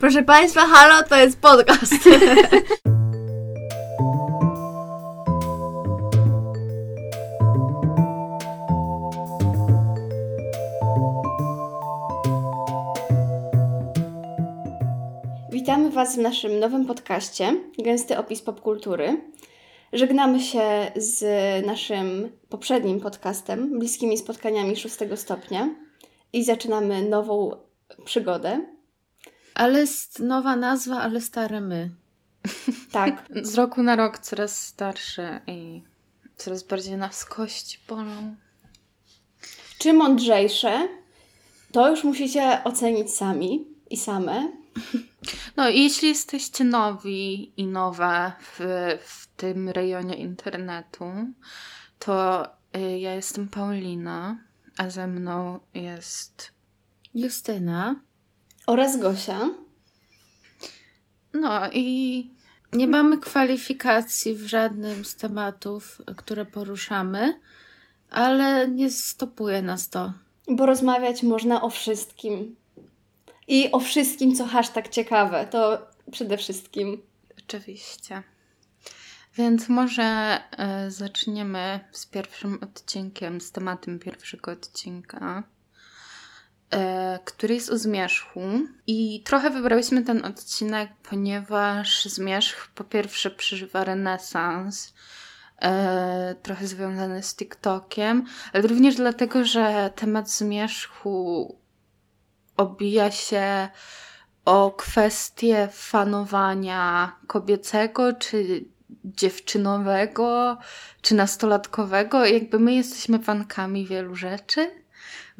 Proszę Państwa, halo, to jest podcast. Witamy Was w naszym nowym podcaście Gęsty opis popkultury. Żegnamy się z naszym poprzednim podcastem Bliskimi spotkaniami szóstego stopnia i zaczynamy nową przygodę. Ale jest nowa nazwa, ale stare my. Tak. Z roku na rok coraz starsze i coraz bardziej nas kości bolą. Czy mądrzejsze, to już musicie ocenić sami i same. No i jeśli jesteście nowi i nowe w, w tym rejonie internetu, to y, ja jestem Paulina, a ze mną jest Justyna. Oraz Gosia. No i Nie mamy kwalifikacji w żadnym z tematów, które poruszamy, ale nie stopuje nas to. Bo rozmawiać można o wszystkim. I o wszystkim, co hashtag ciekawe. To przede wszystkim. oczywiście. Więc może y, zaczniemy z pierwszym odcinkiem, z tematem pierwszego odcinka, który jest o zmierzchu. I trochę wybrałyśmy ten odcinek, ponieważ zmierzch po pierwsze przeżywa renesans, e, trochę związany z TikTokiem, ale również dlatego, że temat zmierzchu obija się o kwestię fanowania kobiecego czy dziewczynowego czy nastolatkowego. Jakby my jesteśmy fankami wielu rzeczy,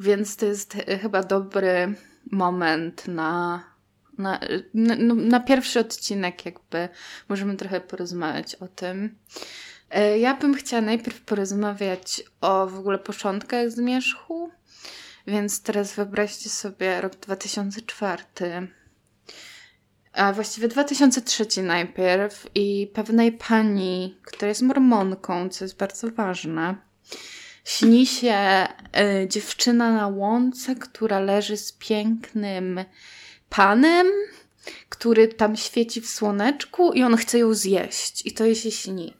więc to jest e, chyba dobry moment na, na, na, na pierwszy odcinek, jakby możemy trochę porozmawiać o tym. E, Ja bym chciała najpierw porozmawiać o w ogóle początkach zmierzchu, więc teraz wyobraźcie sobie rok 2004. A właściwie 2003 najpierw i pewnej pani, która jest mormonką, co jest bardzo ważne, śni się e, dziewczyna na łące, która leży z pięknym panem, który tam świeci w słoneczku i on chce ją zjeść. I to jej się śni.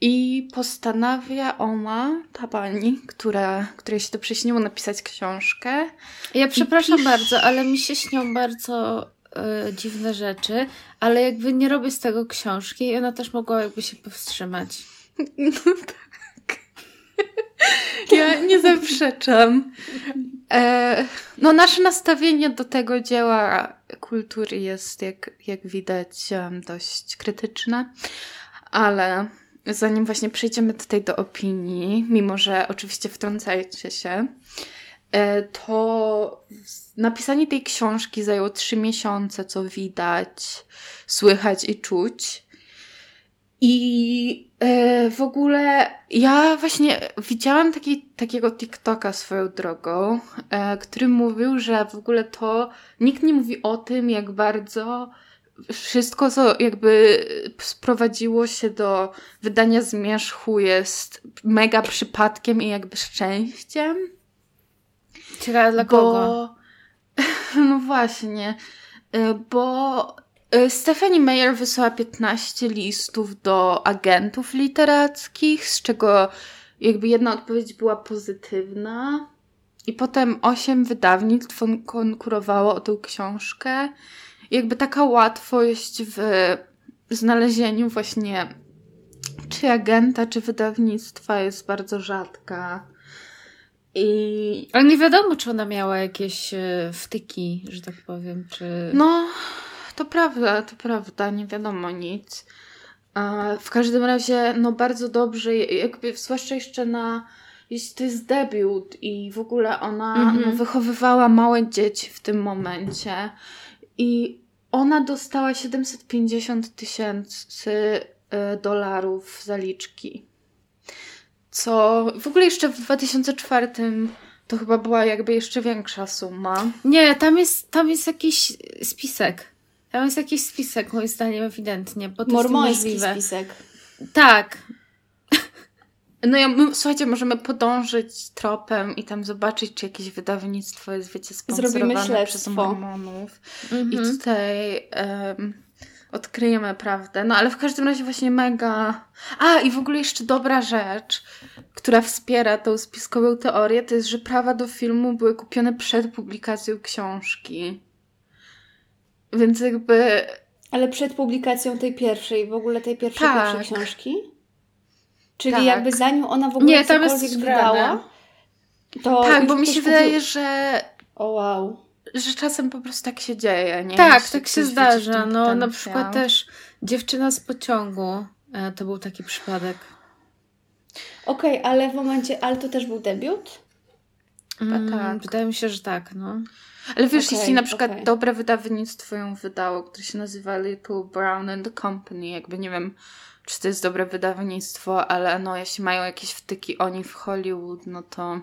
I postanawia ona, ta pani, która, której się to przyśniło, napisać książkę. Ja przepraszam pisz- bardzo, ale mi się śnią bardzo e, dziwne rzeczy, ale jakby nie robię z tego książki i ona też mogła jakby się powstrzymać. No tak. Ja nie zaprzeczam. E, no, nasze nastawienie do tego dzieła kultury jest, jak, jak widać, dość krytyczne, ale zanim właśnie przejdziemy tutaj do opinii, mimo że oczywiście wtrącajcie się, e, to napisanie tej książki zajęło trzy miesiące, co widać, słychać i czuć. I e, w ogóle ja właśnie widziałam taki, takiego TikToka swoją drogą, e, który mówił, że w ogóle to nikt nie mówi o tym, jak bardzo wszystko, co jakby sprowadziło się do wydania zmierzchu, jest mega przypadkiem i jakby szczęściem. Ciekawe dla kogo? No właśnie, y, bo Stephanie Meyer wysłała 15 listów do agentów literackich, z czego jakby jedna odpowiedź była pozytywna. I potem 8 wydawnictw kon- konkurowało o tą książkę. I jakby taka łatwość w znalezieniu właśnie czy agenta, czy wydawnictwa jest bardzo rzadka. I Ale nie wiadomo, czy ona miała jakieś e, wtyki, że tak powiem, czy... No, to prawda, to prawda, nie wiadomo nic. W każdym razie, no bardzo dobrze, jakby zwłaszcza jeszcze na, jeśli to jest debiut i w ogóle ona Mhm. no, wychowywała małe dzieci w tym momencie i ona dostała 750 tysięcy y, dolarów zaliczki. Co w ogóle jeszcze w 2004 to chyba była jakby jeszcze większa suma. Nie, tam jest, tam jest jakiś spisek. Tam jest jakiś spisek, moim zdaniem, ewidentnie, bo to Mormoński jest spisek. Tak. No ja, my, słuchajcie, możemy podążyć tropem i tam zobaczyć, czy jakieś wydawnictwo jest, wiecie, Zrobimy sponsorowane przez mormonów. I Mhm. tutaj em, odkryjemy prawdę. No ale w każdym razie właśnie mega... A, i w ogóle jeszcze dobra rzecz, która wspiera tą spiskową teorię, to jest, że prawa do filmu były kupione przed publikacją książki. Więc jakby... Ale przed publikacją tej pierwszej, w ogóle tej pierwszej, Tak. pierwszej książki? Czyli Tak. jakby zanim ona w ogóle Nie, tam jest wydała, to tak, bo mi się wydaje, że O wow. że czasem po prostu tak się dzieje, nie? Tak, Jeśli tak się zdarza. No na przykład też dziewczyna z pociągu. e, To był taki przypadek. Okej, ale w momencie, ale to też był debiut? Mm, tak. Wydaje mi się, że tak, no. Ale wiesz, Okej, jeśli na przykład okej. dobre wydawnictwo ją wydało, które się nazywa Little Brown and Company, jakby nie wiem, czy to jest dobre wydawnictwo, ale no, jeśli mają jakieś wtyki oni w Hollywood, no to...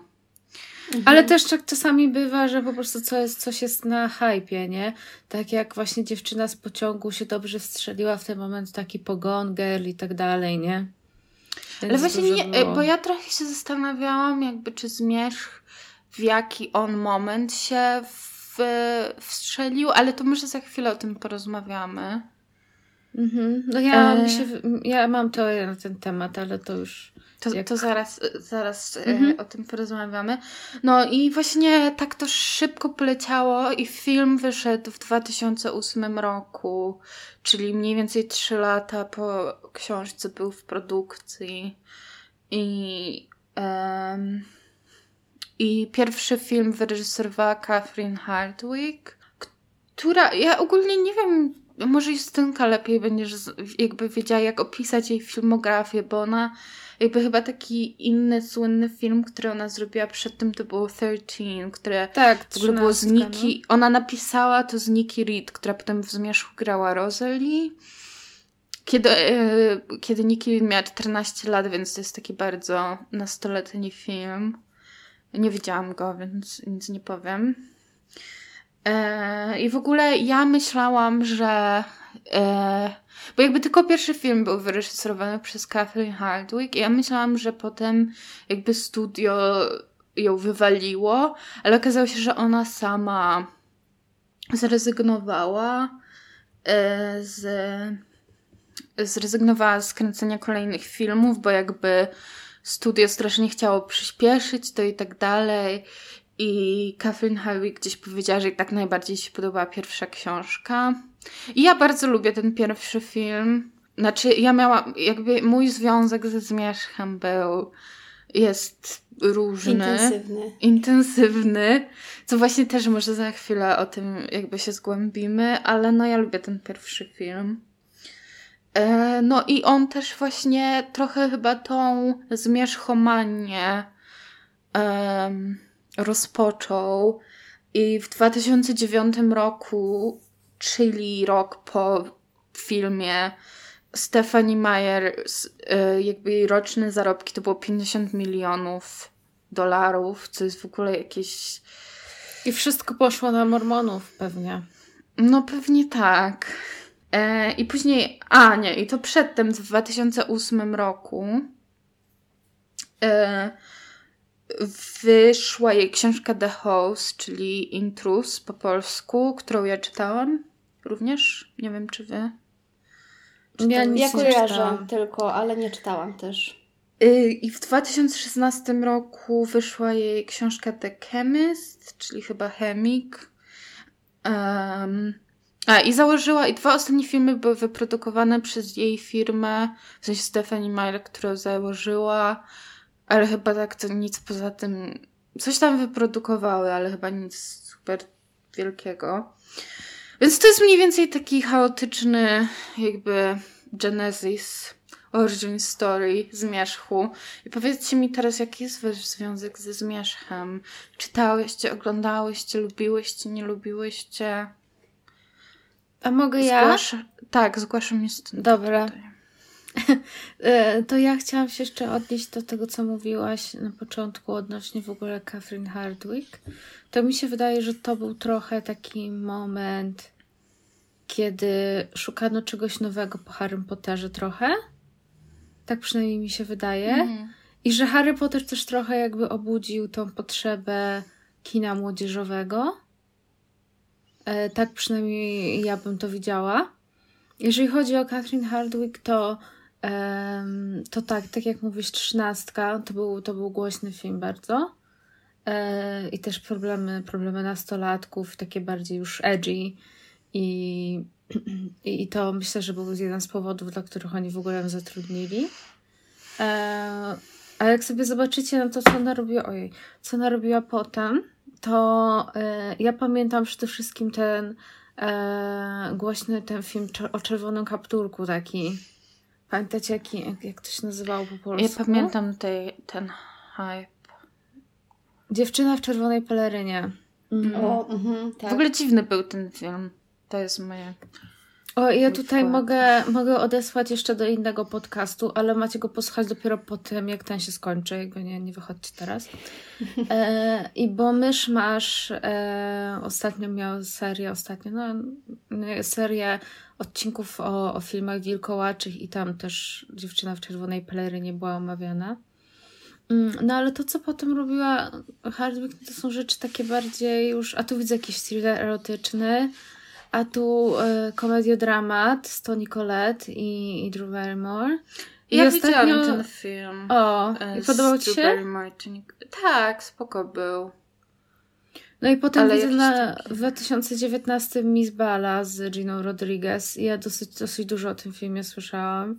Ale też tak czasami bywa, że po prostu co jest, coś jest na hypie, nie? Tak jak właśnie dziewczyna z pociągu się dobrze strzeliła w ten moment, taki pogon girl i tak dalej, nie? Więc Ale właśnie nie, było. bo ja trochę się zastanawiałam, jakby czy Zmierzch w jaki on moment się w, wstrzelił, ale to może za chwilę o tym porozmawiamy. Mhm. No ja, E. mi się, ja mam teorię na ten temat, ale to już... To, Jak- to zaraz, zaraz e, Mhm. o tym porozmawiamy. No i właśnie tak to szybko poleciało i film wyszedł w 2008 roku, czyli mniej więcej 3 lata po książce był w produkcji. I, em, i pierwszy film wyreżyserowała Catherine Hardwick, która, ja ogólnie nie wiem, może Justynka lepiej będziesz jakby wiedziała, jak opisać jej filmografię, bo ona jakby chyba taki inny słynny film, który ona zrobiła przed tym, to było 13, które Tak, w ogóle było z 13, Nikki. Ona napisała to z Nikki Reed, która potem w Zmierzchu grała Rosalie. Kiedy, e, kiedy Nikki Reed miała 14 lat, więc to jest taki bardzo nastoletni film. Nie widziałam go, więc nic nie powiem. E, I w ogóle ja myślałam, że. E, bo jakby tylko pierwszy film był wyreżyserowany przez Catherine Hardwick, i ja myślałam, że potem jakby studio ją wywaliło, ale okazało się, że ona sama zrezygnowała e, z. Zrezygnowała z kręcenia kolejnych filmów, bo jakby studio strasznie chciało przyspieszyć to i tak dalej. I Catherine Hardwick gdzieś powiedziała, że tak najbardziej się podobała pierwsza książka. I ja bardzo lubię ten pierwszy film. Znaczy, ja miałam, jakby mój związek ze Zmierzchem był, jest różny Intensywny. intensywny, co właśnie też może za chwilę o tym jakby się zgłębimy, ale no ja lubię ten pierwszy film. E, no i on też właśnie trochę chyba tą zmierzchomanię em, rozpoczął i w 2009 roku, czyli rok po filmie Stephanie Meyer, e, jakby jej roczne zarobki to było 50 milionów dolarów, co jest w ogóle jakieś. I wszystko poszło na mormonów pewnie. No pewnie tak. E, I później. A nie, i to przedtem, w 2008 roku. E, wyszła jej książka The Host, czyli Intrus po polsku, którą ja czytałam również. Nie wiem, czy wy. Ja nic Ja nie kojarzę tylko, ale nie czytałam też. Y, I w 2016 roku wyszła jej książka The Chemist, czyli chyba chemik. Em, a i założyła, i dwa ostatnie filmy były wyprodukowane przez jej firmę, w sensie Stephanie Meyer, którą założyła, ale chyba tak to nic poza tym. Coś tam wyprodukowały, ale chyba nic super wielkiego. Więc to jest mniej więcej taki chaotyczny, jakby Genesis, origin story Zmierzchu. I powiedzcie mi teraz, jaki jest wasz związek ze Zmierzchem? Czytałyście, oglądałyście, lubiłyście, nie lubiłyście? A mogę ja? Tak, zgłaszam jest. Dobra. E, To ja chciałam się jeszcze odnieść do tego, co mówiłaś na początku odnośnie w ogóle Catherine Hardwick. To mi się wydaje, że to był trochę taki moment, kiedy szukano czegoś nowego po Harrym Potterze trochę. Tak przynajmniej mi się wydaje. Mhm. I że Harry Potter też trochę jakby obudził tą potrzebę kina młodzieżowego. E, tak przynajmniej ja bym to widziała. Jeżeli chodzi o Catherine Hardwick, to, to tak, tak jak mówisz, trzynastka to był, to był głośny film bardzo. E, I też problemy, problemy nastolatków, takie bardziej już edgy. I, I to myślę, że był jeden z powodów, dla których oni w ogóle ją zatrudnili. E, a jak sobie zobaczycie na to, co ona robiła, ojej, co ona robiła potem, to e, ja pamiętam przede wszystkim ten e, głośny ten film o czerwonym kapturku taki. Pamiętacie, jaki, jak, jak to się nazywało po polsku? Ja pamiętam tej, ten hype. Dziewczyna w czerwonej pelerynie. Mhm. O, mhm, tak. W ogóle dziwny był ten film. To jest moje... O, ja tutaj mogę, mogę odesłać jeszcze do innego podcastu, ale macie go posłuchać dopiero po tym, jak ten się skończy. Jakby nie, nie wychodźcie teraz. E, I bo mysz masz e, ostatnio miał serię, ostatnio, no, no, serię odcinków o, o filmach wilkołaczych i tam też dziewczyna w czerwonej pelerynie była omawiana. Mm, No ale to, co potem robiła Hardwick, to są rzeczy takie bardziej już, a tu widzę jakiś thriller erotyczny, a tu y, komediodramat z Toni Collette i, i Drew Barrymore. I Ja ostatnio- widziałam ten film. O, E, i podobał ci się? Barrymore, Tak, spoko był. No i potem Ale widzę na, taki- w 2019 Miss Bala z Giną Rodriguez ja dosyć, dosyć dużo o tym filmie słyszałam,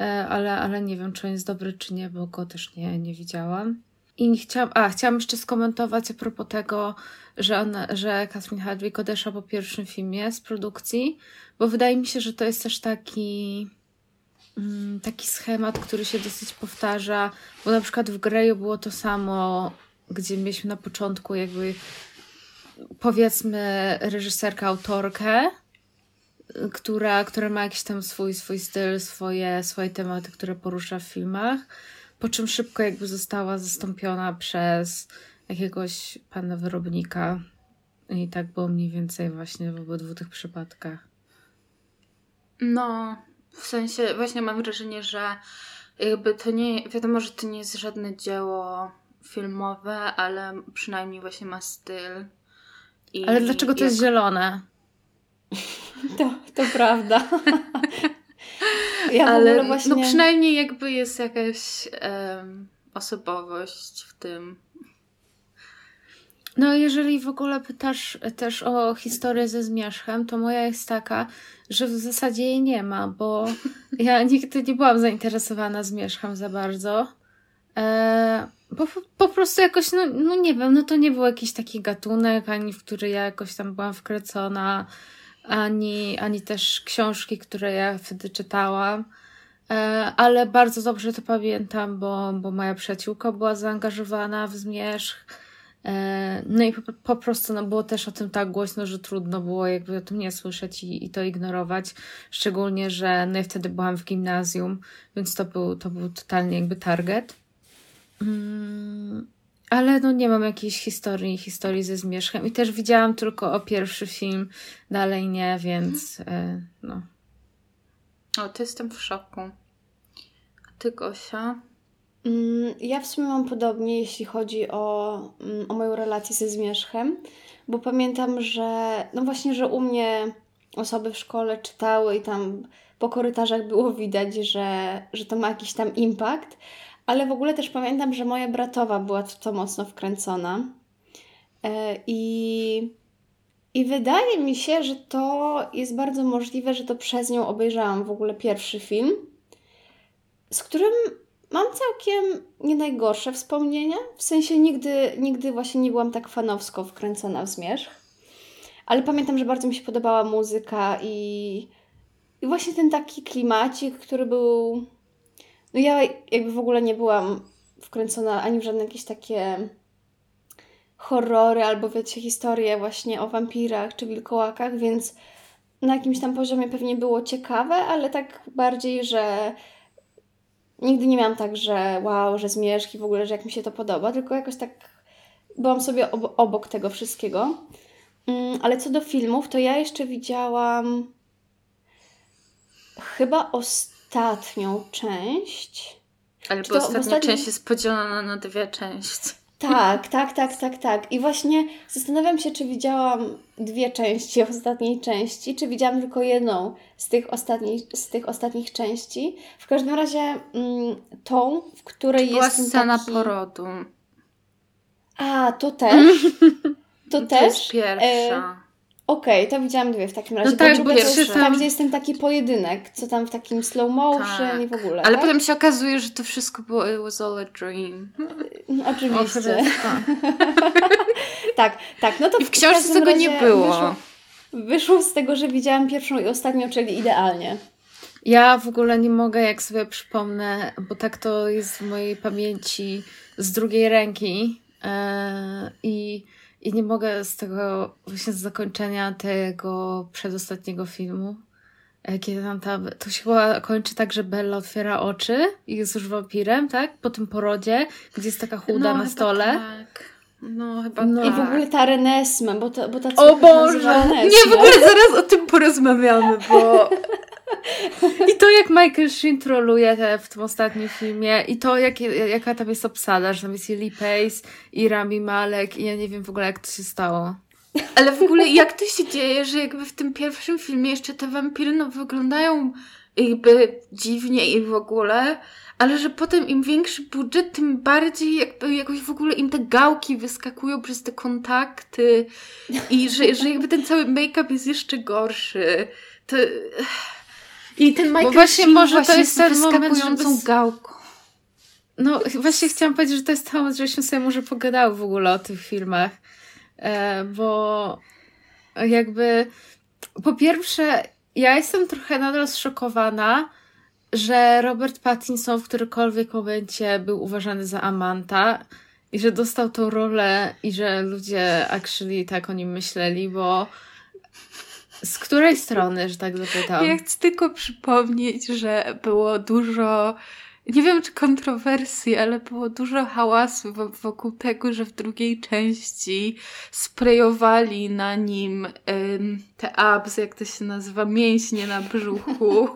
e, ale, ale nie wiem, czy on jest dobry, czy nie, bo go też nie, nie widziałam. I nie chciałam, a chciałam jeszcze skomentować a propos tego, że, ona, że Catherine Hardwick odeszła po pierwszym filmie z produkcji, bo wydaje mi się, że to jest też taki mm, taki schemat, który się dosyć powtarza, bo na przykład w Greju było to samo, gdzie mieliśmy na początku jakby powiedzmy reżyserkę, autorkę, która, która ma jakiś tam swój, swój styl, swoje, swoje tematy, które porusza w filmach, po czym szybko jakby została zastąpiona przez jakiegoś pana wyrobnika i tak było mniej więcej właśnie w obydwu tych przypadkach. No, w sensie właśnie mam wrażenie, że jakby to nie, wiadomo, że to nie jest żadne dzieło filmowe, ale przynajmniej właśnie ma styl. I Ale dlaczego to jak- jest zielone? To, to prawda. ja ale ogóle właśnie... no przynajmniej jakby jest jakaś em, osobowość w tym. No, jeżeli w ogóle pytasz też o historię ze zmierzchem, to moja jest taka, że w zasadzie jej nie ma, bo ja nigdy nie byłam zainteresowana zmierzchem za bardzo. E, po, po prostu jakoś, no, no nie wiem, no to nie był jakiś taki gatunek, ani w który ja jakoś tam byłam wkręcona, ani, ani też książki, które ja wtedy czytałam. E, ale bardzo dobrze to pamiętam, bo, bo moja przyjaciółka była zaangażowana w zmierzch. E, No i po, po prostu no, było też o tym tak głośno, że trudno było jakby o tym nie słyszeć i, i to ignorować. Szczególnie, że no ja wtedy byłam w gimnazjum, więc to był, to był totalnie jakby target. Mm, ale no nie mam jakiejś historii, historii ze zmierzchem i też widziałam tylko o pierwszy film, dalej nie, więc e, no. O, to jestem w szoku. A ty, Gosia? Mm, Ja w sumie mam podobnie, jeśli chodzi o, mm, o moją relację ze zmierzchem, bo pamiętam, że no właśnie, że u mnie osoby w szkole czytały i tam po korytarzach było widać, że, że to ma jakiś tam impact, ale w ogóle też pamiętam, że moja bratowa była w to mocno wkręcona E, i, i wydaje mi się, że to jest bardzo możliwe, że to przez nią obejrzałam w ogóle pierwszy film, z którym Mam całkiem nie najgorsze wspomnienia. W sensie nigdy, nigdy właśnie nie byłam tak fanowsko wkręcona w zmierzch. Ale pamiętam, że bardzo mi się podobała muzyka i, i właśnie ten taki klimacik, który był. No ja jakby w ogóle nie byłam wkręcona ani w żadne jakieś takie horrory albo wiecie, historie właśnie o wampirach czy wilkołakach, więc na jakimś tam poziomie pewnie było ciekawe, ale tak bardziej, że Nigdy nie miałam tak, że wow, że zmierzch w ogóle, że jak mi się to podoba, tylko jakoś tak byłam sobie ob- obok tego wszystkiego. Mm, ale co do filmów, to ja jeszcze widziałam chyba ostatnią część. Ale bo ostatnia ostatnim- część jest podzielona na dwie części. Tak, tak, tak, tak, tak. I właśnie zastanawiam się, czy widziałam dwie części ostatniej części, czy widziałam tylko jedną z tych ostatnich, z tych ostatnich części. W każdym razie mm, tą, w której Była jest ten scena taki... porodu. A, to też? To To też? jest pierwsza. Okej, to widziałam dwie w takim razie. No tak, bo pierwszy tak, tam- gdzie jest ten taki pojedynek, co tam w takim slow motion Tak. i w ogóle. Ale tak? potem się okazuje, że to wszystko było it was all a dream. No, O, Oczywiście. to. tak, tak. No to I w książce każdym tego nie było. Wyszło, wyszło z tego, że widziałam pierwszą i ostatnią, czyli idealnie. Ja w ogóle nie mogę, jak sobie przypomnę, bo tak to jest w mojej pamięci z drugiej ręki e, i, i nie mogę z tego właśnie z zakończenia tego przedostatniego filmu, e, kiedy tam ta, to się chyba kończy tak, że Bella otwiera oczy i jest już wampirem, tak? Po tym porodzie, gdzie jest taka chuda na chyba stole. Tak. No chyba No. I tak. w ogóle ta Renesme, bo ta, bo ta O Boże! Nie, w ogóle zaraz o tym porozmawiamy, bo I to jak Michael Sheen troluje w tym ostatnim filmie i to jak, jaka tam jest obsada, że tam jest Lily Pace i Rami Malek i ja nie wiem w ogóle jak to się stało. Ale w ogóle jak to się dzieje, że jakby w tym pierwszym filmie jeszcze te wampiry no wyglądają jakby dziwnie i w ogóle, ale że potem im większy budżet, tym bardziej jakby jakoś w ogóle im te gałki wyskakują przez te kontakty i że, że jakby ten cały make-up jest jeszcze gorszy. To... I ten Michael właśnie Sheen może to właśnie jest ten moment, żeby gałką. No właśnie chciałam powiedzieć, że to jest temat, żebyśmy sobie może pogadały w ogóle o tych filmach, e, bo jakby po pierwsze ja jestem trochę nadal zszokowana, że Robert Pattinson w którymkolwiek momencie był uważany za Amanta i że dostał tą rolę i że ludzie actually tak o nim myśleli, bo z której strony, że tak zapytam? Ja chcę tylko przypomnieć, że było dużo, nie wiem czy kontrowersji, ale było dużo hałasu wo- wokół tego, że w drugiej części sprayowali na nim ym, te abs, jak to się nazywa, mięśnie na brzuchu.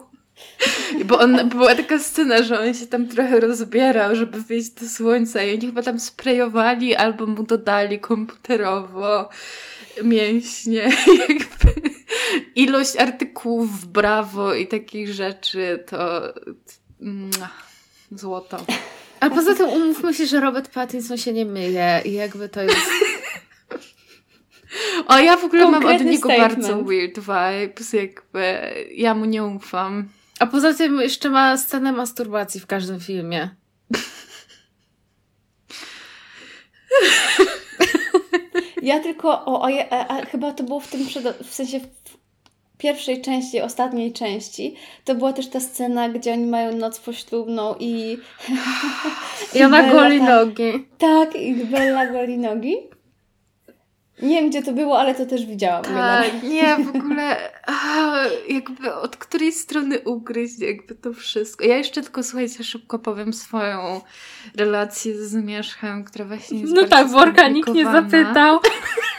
Bo on, była taka scena, że on się tam trochę rozbierał, żeby wyjść do słońca i oni chyba tam sprayowali albo mu dodali komputerowo mięśnie. Jakby ilość artykułów w brawo i takich rzeczy to mua, złoto. A poza tym umówmy się, że Robert Pattinson się nie myje i jakby to jest... O, ja w ogóle mam od Konkretny niego statement. bardzo weird vibes, jakby ja mu nie ufam. A poza tym jeszcze ma scenę masturbacji w każdym filmie. Ja tylko, o, o, a, a, chyba to było w tym, przed, w sensie pierwszej części, ostatniej części, to była też ta scena, gdzie oni mają noc poślubną i I ona Bella goli tak- nogi. tak, i Bella goli nogi. Nie wiem, gdzie to było, ale to też widziałam. Tak, nie, w ogóle a, jakby od której strony ugryźć jakby to wszystko. Ja jeszcze tylko, słuchajcie, szybko powiem swoją relację z Zmierzchem, która właśnie jest No tak, Worka nikt nie zapytał.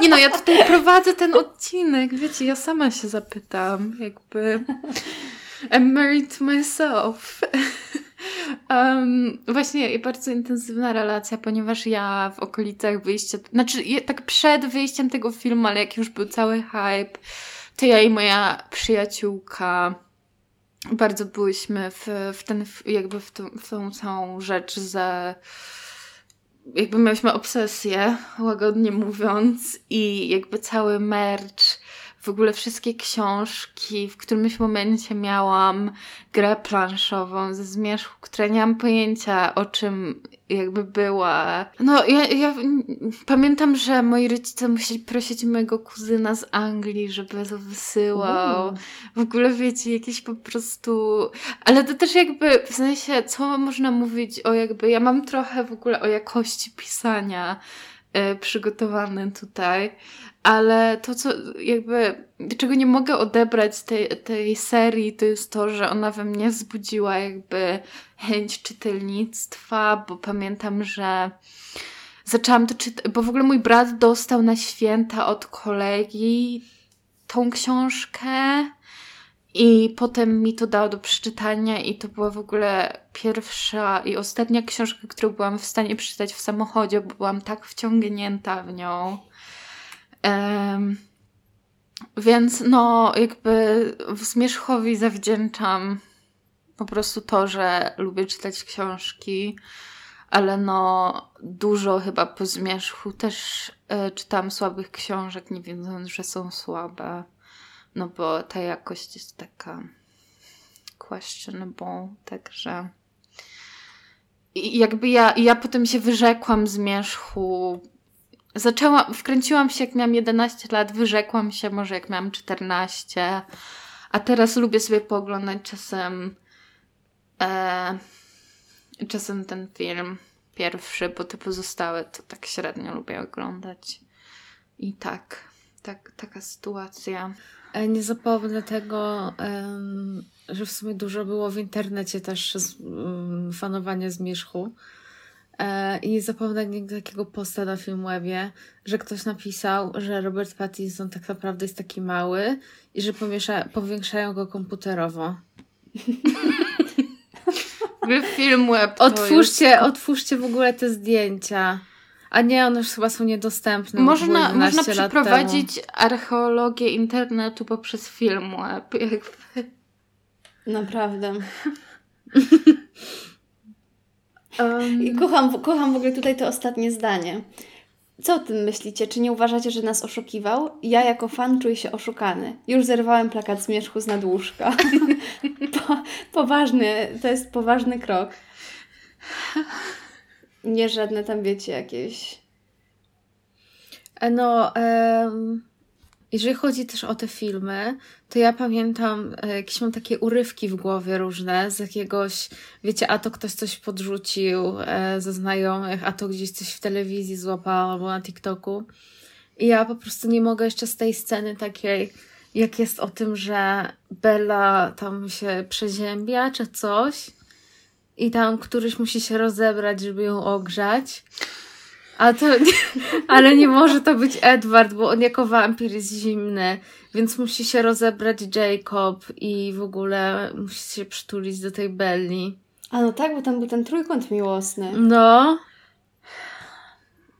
Nie no, ja tutaj prowadzę ten odcinek, wiecie, ja sama się zapytam, jakby I'm married myself. Um, właśnie bardzo intensywna relacja, ponieważ ja w okolicach wyjścia, znaczy tak przed wyjściem tego filmu, ale jak już był cały hype, to ja i moja przyjaciółka bardzo byłyśmy w, w ten, jakby w, tą- w tą całą rzecz za jakby miałyśmy obsesję, łagodnie mówiąc, i jakby cały merch, w ogóle wszystkie książki, w którymś momencie miałam grę planszową ze zmierzchu, która nie mam pojęcia o czym jakby była. No, ja, ja pamiętam, że moi rodzice musieli prosić mojego kuzyna z Anglii, żeby to wysyłał. W ogóle wiecie, jakieś po prostu. Ale to też jakby w sensie, co można mówić o jakby. Ja mam trochę w ogóle o jakości pisania przygotowane tutaj, ale to, co jakby. Czego nie mogę odebrać tej, tej serii, to jest to, że ona we mnie wzbudziła jakby chęć czytelnictwa, bo pamiętam, że zaczęłam to czytać, bo w ogóle mój brat dostał na święta od kolegi tą książkę I potem mi to dało do przeczytania, i to była w ogóle pierwsza i ostatnia książka, którą byłam w stanie przeczytać w samochodzie, bo byłam tak wciągnięta w nią. Um, więc no, jakby Zmierzchowi zawdzięczam po prostu to, że lubię czytać książki, ale no dużo chyba po Zmierzchu też y, czytam słabych książek, nie wiedząc, że są słabe. No bo ta jakość jest taka questionable, także i jakby ja, ja potem się wyrzekłam Zmierzchu zaczęłam, wkręciłam się jak miałam 11 lat, wyrzekłam się może jak miałam 14, a teraz lubię sobie pooglądać czasem e, czasem ten film pierwszy, bo te pozostałe to tak średnio lubię oglądać. I tak, tak taka sytuacja. E, nie zapomnę tego, że w sumie dużo było w internecie też mm, fanowania Zmierzchu. E, I nie zapomnę nigdy takiego posta na Filmwebie, że ktoś napisał, że Robert Pattinson tak naprawdę jest taki mały i że pomiesza, powiększają go komputerowo. Filmweb. Otwórzcie, jest... otwórzcie w ogóle te zdjęcia. A nie, one już chyba są niedostępne. Można, można przeprowadzić temu. archeologię internetu poprzez Filmweb. Jakby. Naprawdę. Um... I kocham, kocham w ogóle tutaj to ostatnie zdanie. Co o tym myślicie? Czy nie uważacie, że nas oszukiwał? Ja jako fan czuję się oszukany. Już zerwałem plakat zmierzchu z nadłóżka. po, poważny, to jest poważny krok. Nie żadne tam, wiecie, jakieś... E, no, um, jeżeli chodzi też o te filmy, to ja pamiętam, e, jakieś mam takie urywki w głowie różne z jakiegoś, wiecie, a to ktoś coś podrzucił e, ze znajomych, a to gdzieś coś w telewizji złapał albo na TikToku. I ja po prostu nie mogę jeszcze z tej sceny takiej, jak jest o tym, że Bella tam się przeziębia czy coś i tam któryś musi się rozebrać, żeby ją ogrzać. A to, ale nie może to być Edward, bo on jako wampir jest zimny, więc musi się rozebrać Jacob i w ogóle musi się przytulić do tej Belli. A no tak, bo tam był ten trójkąt miłosny. No.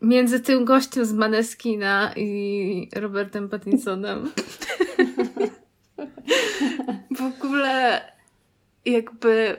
Między tym gościem z Maneskina i Robertem Pattinsonem. w ogóle jakby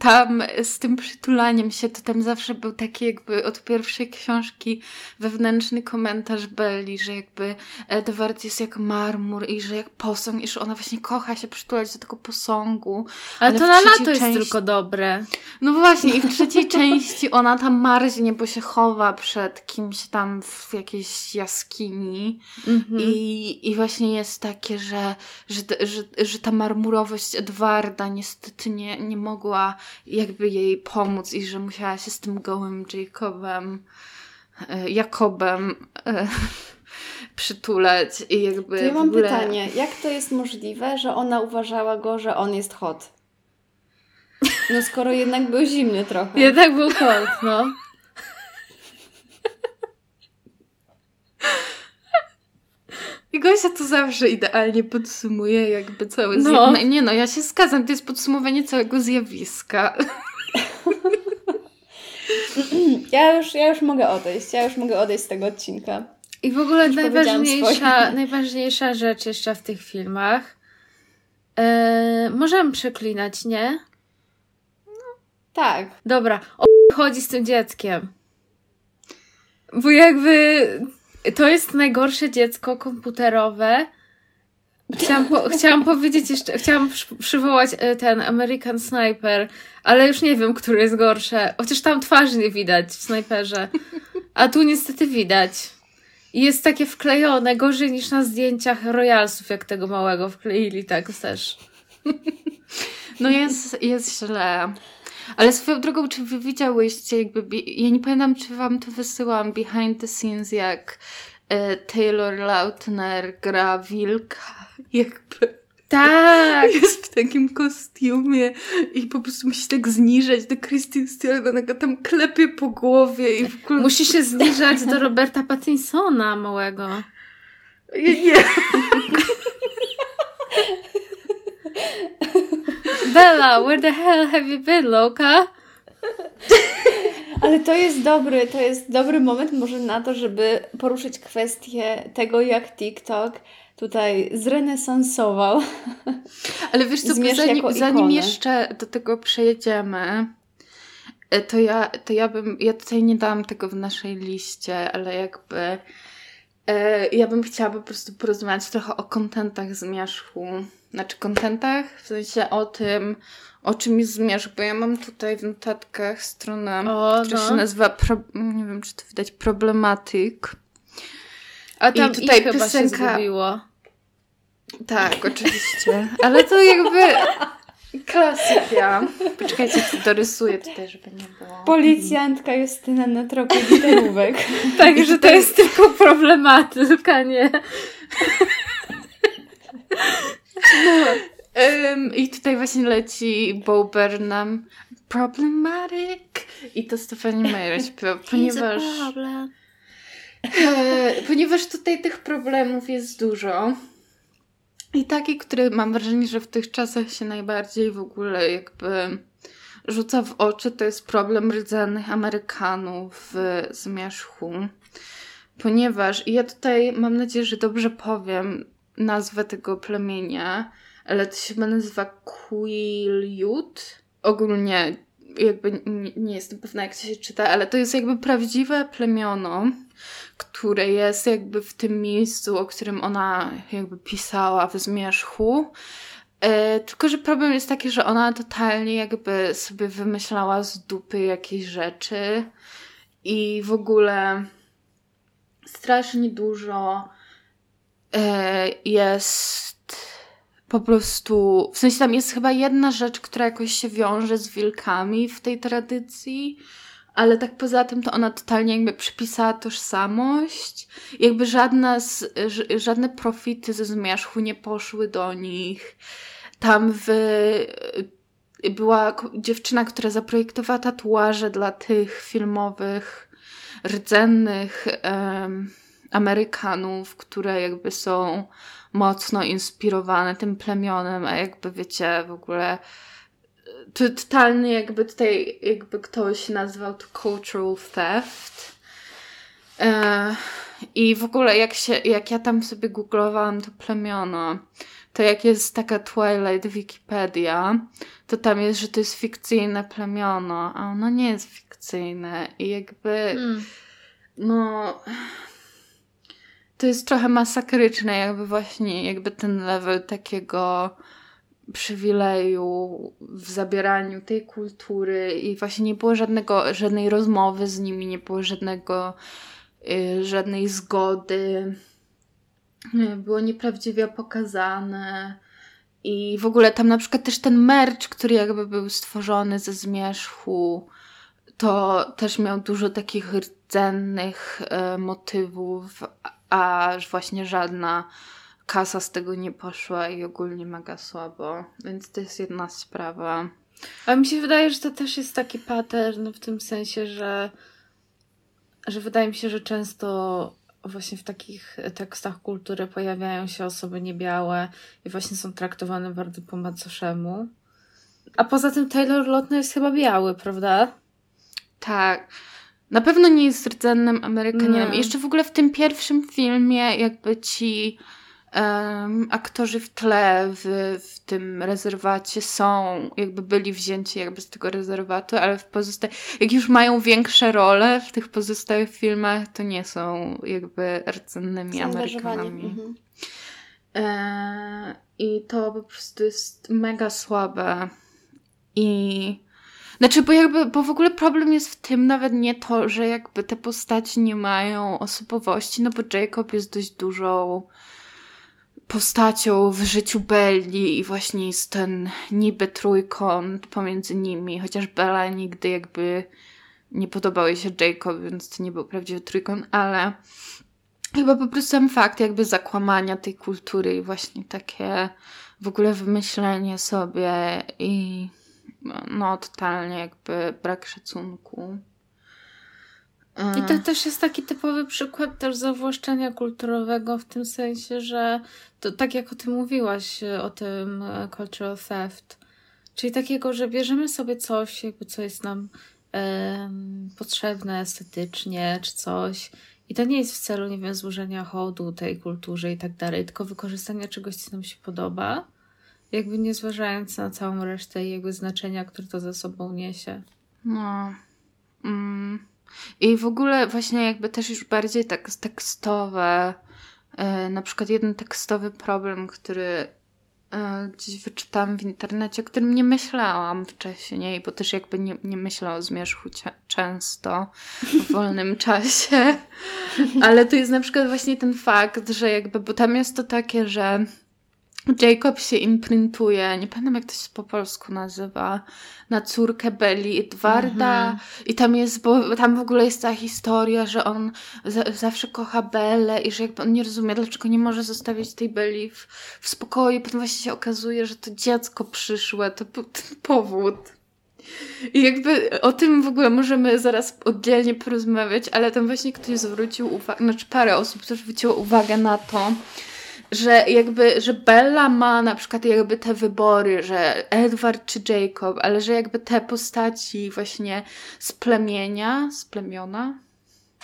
tam z tym przytulaniem się, to tam zawsze był taki jakby od pierwszej książki wewnętrzny komentarz Belli, że jakby Edward jest jak marmur i że jak posąg i że ona właśnie kocha się przytulać do tego posągu. Ale, ale to na lato części... jest tylko dobre. No właśnie i w trzeciej części ona tam marznie, bo się chowa przed kimś tam w jakiejś jaskini mhm. I, i właśnie jest takie, że, że, że, że ta marmurowość Edwarda niestety nie, nie mogła jakby jej pomóc i że musiała się z tym gołym Jacobem, e, Jakobem e, przytulać i jakby to ja mam ogóle... pytanie, jak to jest możliwe, że ona uważała go, że on jest hot? No skoro jednak był zimny trochę. Jednak był hot, no. Gosia to zawsze idealnie podsumuje jakby całe no. zjawisko. Nie no, ja się zgadzam, to jest podsumowanie całego zjawiska. Ja już, ja już mogę odejść, ja już mogę odejść z tego odcinka. I w ogóle najważniejsza, najważniejsza rzecz jeszcze w tych filmach. Yy, możemy przeklinać, nie? No, tak. Dobra, o chodzi z tym dzieckiem. Bo jakby to jest najgorsze dziecko komputerowe. Chciałam, po, chciałam powiedzieć jeszcze, chciałam przywołać e, ten American Sniper, ale już nie wiem, który jest gorsze. Chociaż tam twarzy nie widać w snajperze. A tu niestety widać. I jest takie wklejone, gorzej niż na zdjęciach Royalsów, jak tego małego wkleili, tak też. No jest, jest źle. Ale swoją drogą, czy wy widziałyście jakby, ja nie pamiętam, czy wam to wysyłam behind the scenes, jak e, Taylor Lautner gra wilka, jakby tak! Jest w takim kostiumie i po prostu musi tak zniżać do Christine Stewart, go tam klepie po głowie i w ogóle... Musi się zniżać do Roberta Pattinsona małego. Nie. Bella, where the hell have you been, Loka? Ale to jest dobry, to jest dobry moment może na to, żeby poruszyć kwestię tego, jak TikTok tutaj zrenesansował. Ale wiesz co, zanim, zanim jeszcze do tego przejedziemy, e, to ja, to ja bym, ja tutaj nie dałam tego w naszej liście, ale jakby ja bym chciała po prostu porozmawiać trochę o kontentach zmierzchu. Znaczy kontentach, w sensie o tym, o czym jest zmierzch, bo ja mam tutaj w notatkach stronę, O, która no. się nazywa, pro, nie wiem czy to widać, problematyk. A tam I I tutaj chyba się piosenka-. Tak, oczywiście. Ale to jakby klasyka. Poczekajcie, co dorysuję tutaj, żeby nie było. Policjantka Justyna na tropie literówek. Także to jest tylko problematyka, nie? Ym, I tutaj właśnie leci Bo Burnham. Problematic. I to Stephanie Meyer śpiewa, ponieważ... E, ponieważ tutaj tych problemów jest dużo. I taki, który mam wrażenie, że w tych czasach się najbardziej w ogóle jakby rzuca w oczy, to jest problem rdzennych Amerykanów w zmierzchu. Ponieważ, ja tutaj mam nadzieję, że dobrze powiem nazwę tego plemienia, ale to się nazywa Quileute. Ogólnie jakby nie, nie jestem pewna, jak to się czyta, ale to jest jakby prawdziwe plemiono, które jest jakby w tym miejscu, o którym ona jakby pisała w zmierzchu. E, tylko, że problem jest taki, że ona totalnie jakby sobie wymyślała z dupy jakieś rzeczy i w ogóle strasznie dużo e, jest po prostu, w sensie tam jest chyba jedna rzecz, która jakoś się wiąże z wilkami w tej tradycji, ale tak poza tym to ona totalnie jakby przypisała tożsamość. Jakby żadna z, żadne profity ze zmierzchu nie poszły do nich. Tam w, była dziewczyna, która zaprojektowała tatuaże dla tych filmowych, rdzennych Amerykanów, które jakby są mocno inspirowane tym plemionem, a jakby wiecie, w ogóle to totalny jakby tutaj jakby ktoś nazwał to cultural theft. E, I w ogóle jak się, jak ja tam sobie googlowałam to plemiono, to jak jest taka Twilight Wikipedia, to tam jest, że to jest fikcyjne plemiono, a ono nie jest fikcyjne i jakby Mm. no to jest trochę masakryczne, jakby właśnie jakby ten level takiego przywileju w zabieraniu tej kultury i właśnie nie było żadnego, żadnej rozmowy z nimi, nie było żadnego, y, żadnej zgody. Y, Było nieprawdziwie pokazane. I w ogóle tam na przykład też ten merch, który jakby był stworzony ze zmierzchu, to też miał dużo takich rdzennych e, motywów, a aż właśnie żadna kasa z tego nie poszła i ogólnie mega słabo. Więc to jest jedna sprawa. Ale mi się wydaje, że to też jest taki pattern w tym sensie, że, że wydaje mi się, że często właśnie w takich tekstach kultury pojawiają się osoby niebiałe i właśnie są traktowane bardzo po macoszemu. A poza tym Taylor Lautner jest chyba biały, prawda? Tak. Na pewno nie jest rdzennym Amerykaninem. Jeszcze w ogóle w tym pierwszym filmie jakby ci em, aktorzy w tle w, w tym rezerwacie są, jakby byli wzięci jakby z tego rezerwatu, ale w pozostałych, jak już mają większe role w tych pozostałych filmach, to nie są jakby rdzennymi. Amerykanami. Mhm. E, I to po prostu jest mega słabe. I znaczy, bo jakby, bo w ogóle problem jest w tym nawet nie to, że jakby te postaci nie mają osobowości, no bo Jacob jest dość dużą postacią w życiu Belli i właśnie jest ten niby trójkąt pomiędzy nimi, chociaż Bella nigdy jakby nie podobał jej się Jacob, więc to nie był prawdziwy trójkąt, ale chyba po prostu sam fakt jakby zakłamania tej kultury i właśnie takie w ogóle wymyślenie sobie i no totalnie jakby brak szacunku. I to też jest taki typowy przykład też zawłaszczenia kulturowego w tym sensie, że to tak jak o tym mówiłaś, o tym e, cultural theft, Czyli takiego, że bierzemy sobie coś, jakby co jest nam potrzebne estetycznie, czy coś. I to nie jest w celu, nie wiem, złożenia hodu tej kulturze i tak dalej, tylko wykorzystania czegoś, co nam się podoba, jakby nie zważając na całą resztę i jakby znaczenia, które to ze sobą niesie. No. Mm. I w ogóle właśnie jakby też już bardziej tak tekstowe, e, na przykład jeden tekstowy problem, który e, gdzieś wyczytałam w internecie, o którym nie myślałam wcześniej, bo też jakby nie, nie myślę o zmierzchu często w wolnym czasie, ale to jest na przykład właśnie ten fakt, że jakby, bo tam jest to takie, że Jacob się imprintuje, nie pamiętam jak to się po polsku nazywa, na córkę Belli Edwarda Mhm. i tam jest, bo tam w ogóle jest ta historia, że on za, zawsze kocha Bellę i że jakby on nie rozumie, dlaczego nie może zostawić tej Belli w, w spokoju. Potem właśnie się okazuje, że to dziecko przyszłe, to był ten powód. I jakby o tym w ogóle możemy zaraz oddzielnie porozmawiać, ale tam właśnie ktoś zwrócił uwagę, znaczy parę osób też zwróciło uwagę na to, że jakby, że Bella ma na przykład jakby te wybory, że Edward czy Jacob, ale że jakby te postaci właśnie z plemienia, z plemiona,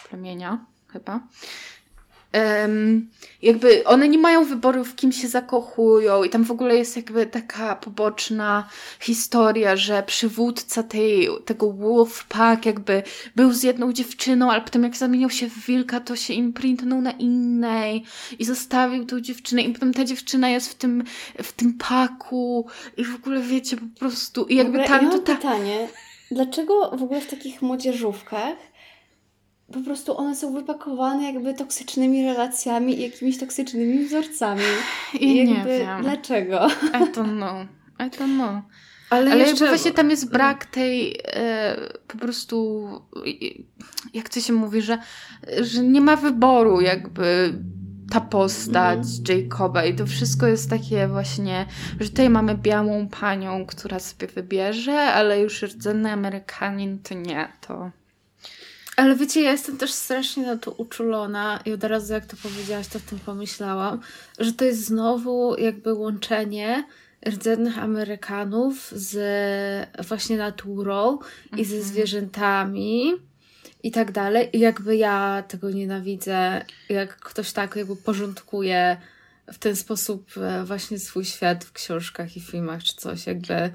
plemienia chyba, jakby one nie mają wyboru w kim się zakochują i tam w ogóle jest jakby taka poboczna historia, że przywódca tej, tego Wolfpack jakby był z jedną dziewczyną, ale potem jak zamienił się w wilka, to się imprintnął na innej i zostawił tą dziewczynę i potem ta dziewczyna jest w tym, w tym paku i w ogóle wiecie, po prostu i jakby ogóle tam ja to tak... pytanie, dlaczego w ogóle w takich młodzieżówkach po prostu one są wypakowane jakby toksycznymi relacjami i jakimiś toksycznymi wzorcami. I nie jakby, wiem. Dlaczego? I don't know. I don't know. Ale, Ale jeszcze, właśnie tam jest brak tej e, po prostu i- jak to się mówi, że, że nie ma wyboru jakby ta postać Jacoba i to wszystko jest takie właśnie, że tutaj mamy białą panią, która sobie wybierze, ale już rdzenny Amerykanin to nie, to Ale wiecie, ja jestem też strasznie na to uczulona i od razu jak to powiedziałaś, to o tym pomyślałam, że to jest znowu jakby łączenie rdzennych Amerykanów z właśnie naturą i ze Mhm. zwierzętami i tak dalej. I jakby ja tego nienawidzę, jak ktoś tak jakby porządkuje w ten sposób e, właśnie swój świat w książkach i filmach czy coś, jakby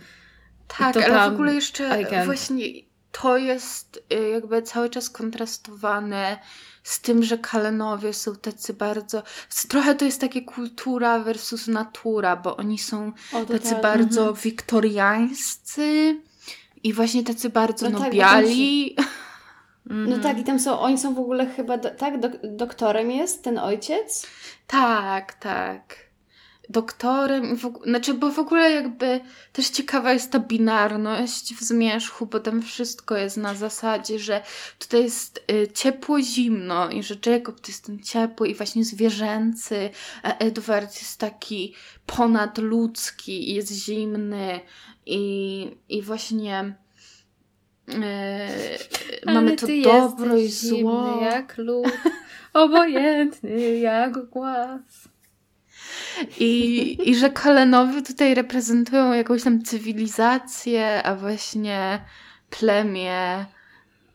Tak, ale tam w ogóle jeszcze właśnie to jest y, jakby cały czas kontrastowane z tym, że Kalenowie są tacy bardzo. Trochę to jest takie kultura versus natura, bo oni są O, tacy totalnie. bardzo wiktoriańscy i właśnie tacy bardzo No tak, nobiali. No tak, i tam są, oni są w ogóle chyba, do, tak, dok, doktorem jest ten ojciec? Tak, tak. Doktorem, w ogóle, znaczy, bo w ogóle jakby też ciekawa jest ta binarność w zmierzchu, bo tam wszystko jest na zasadzie, że tutaj jest y, ciepło-zimno i że Jacob to jest ten ciepły i właśnie zwierzęcy, a Edward jest taki ponadludzki i jest zimny i, i właśnie y, mamy to dobro i zło. zimny jak lód, obojętny jak głaz. I, I że Kalenowie tutaj reprezentują jakąś tam cywilizację, a właśnie plemię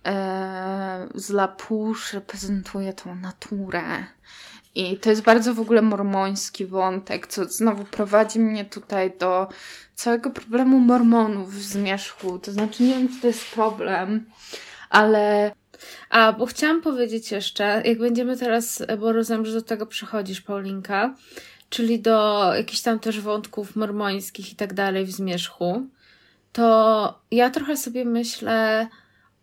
e, z Lapusz reprezentuje tą naturę. I to jest bardzo w ogóle mormoński wątek, co znowu prowadzi mnie tutaj do całego problemu mormonów w zmierzchu. To znaczy, nie wiem, czy to jest problem, ale A, bo chciałam powiedzieć jeszcze, jak będziemy teraz, bo rozumiem, że do tego przychodzisz, Paulinka, czyli do jakichś tam też wątków mormońskich i tak dalej w zmierzchu, to ja trochę sobie myślę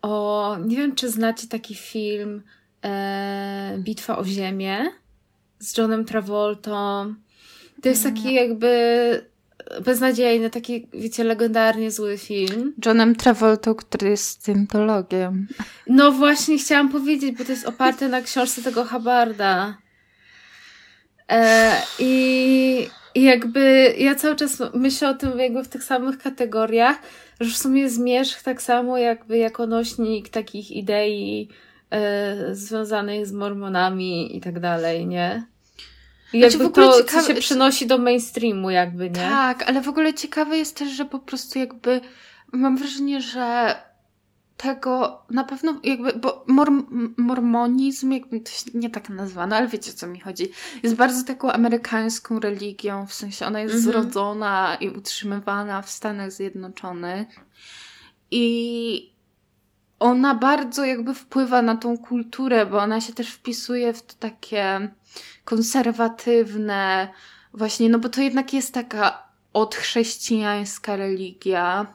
o, nie wiem, czy znacie taki film e, Bitwa o Ziemię z Johnem Travoltą. To jest taki jakby beznadziejny, taki, wiecie, legendarnie zły film. Johnem Travolta, który jest scientologiem. No właśnie chciałam powiedzieć, bo to jest oparte na książce tego Habarda. E, i, I jakby ja cały czas myślę o tym jakby w tych samych kategoriach, że w sumie zmierzch tak samo jakby jako nośnik takich idei e, związanych z mormonami i tak dalej, nie? I jakby Znaczy, w ogóle to, ciekawe- co się przenosi do mainstreamu jakby, nie? Tak, ale w ogóle ciekawe jest też, że po prostu jakby mam wrażenie, że tego na pewno jakby, bo mor, mormonizm, jakby to się nie tak nazwano, ale wiecie o co mi chodzi. Jest bardzo taką amerykańską religią, w sensie ona jest Mhm. zrodzona i utrzymywana w Stanach Zjednoczonych. I ona bardzo jakby wpływa na tą kulturę, bo ona się też wpisuje w to takie konserwatywne, właśnie, no bo to jednak jest taka odchrześcijańska religia,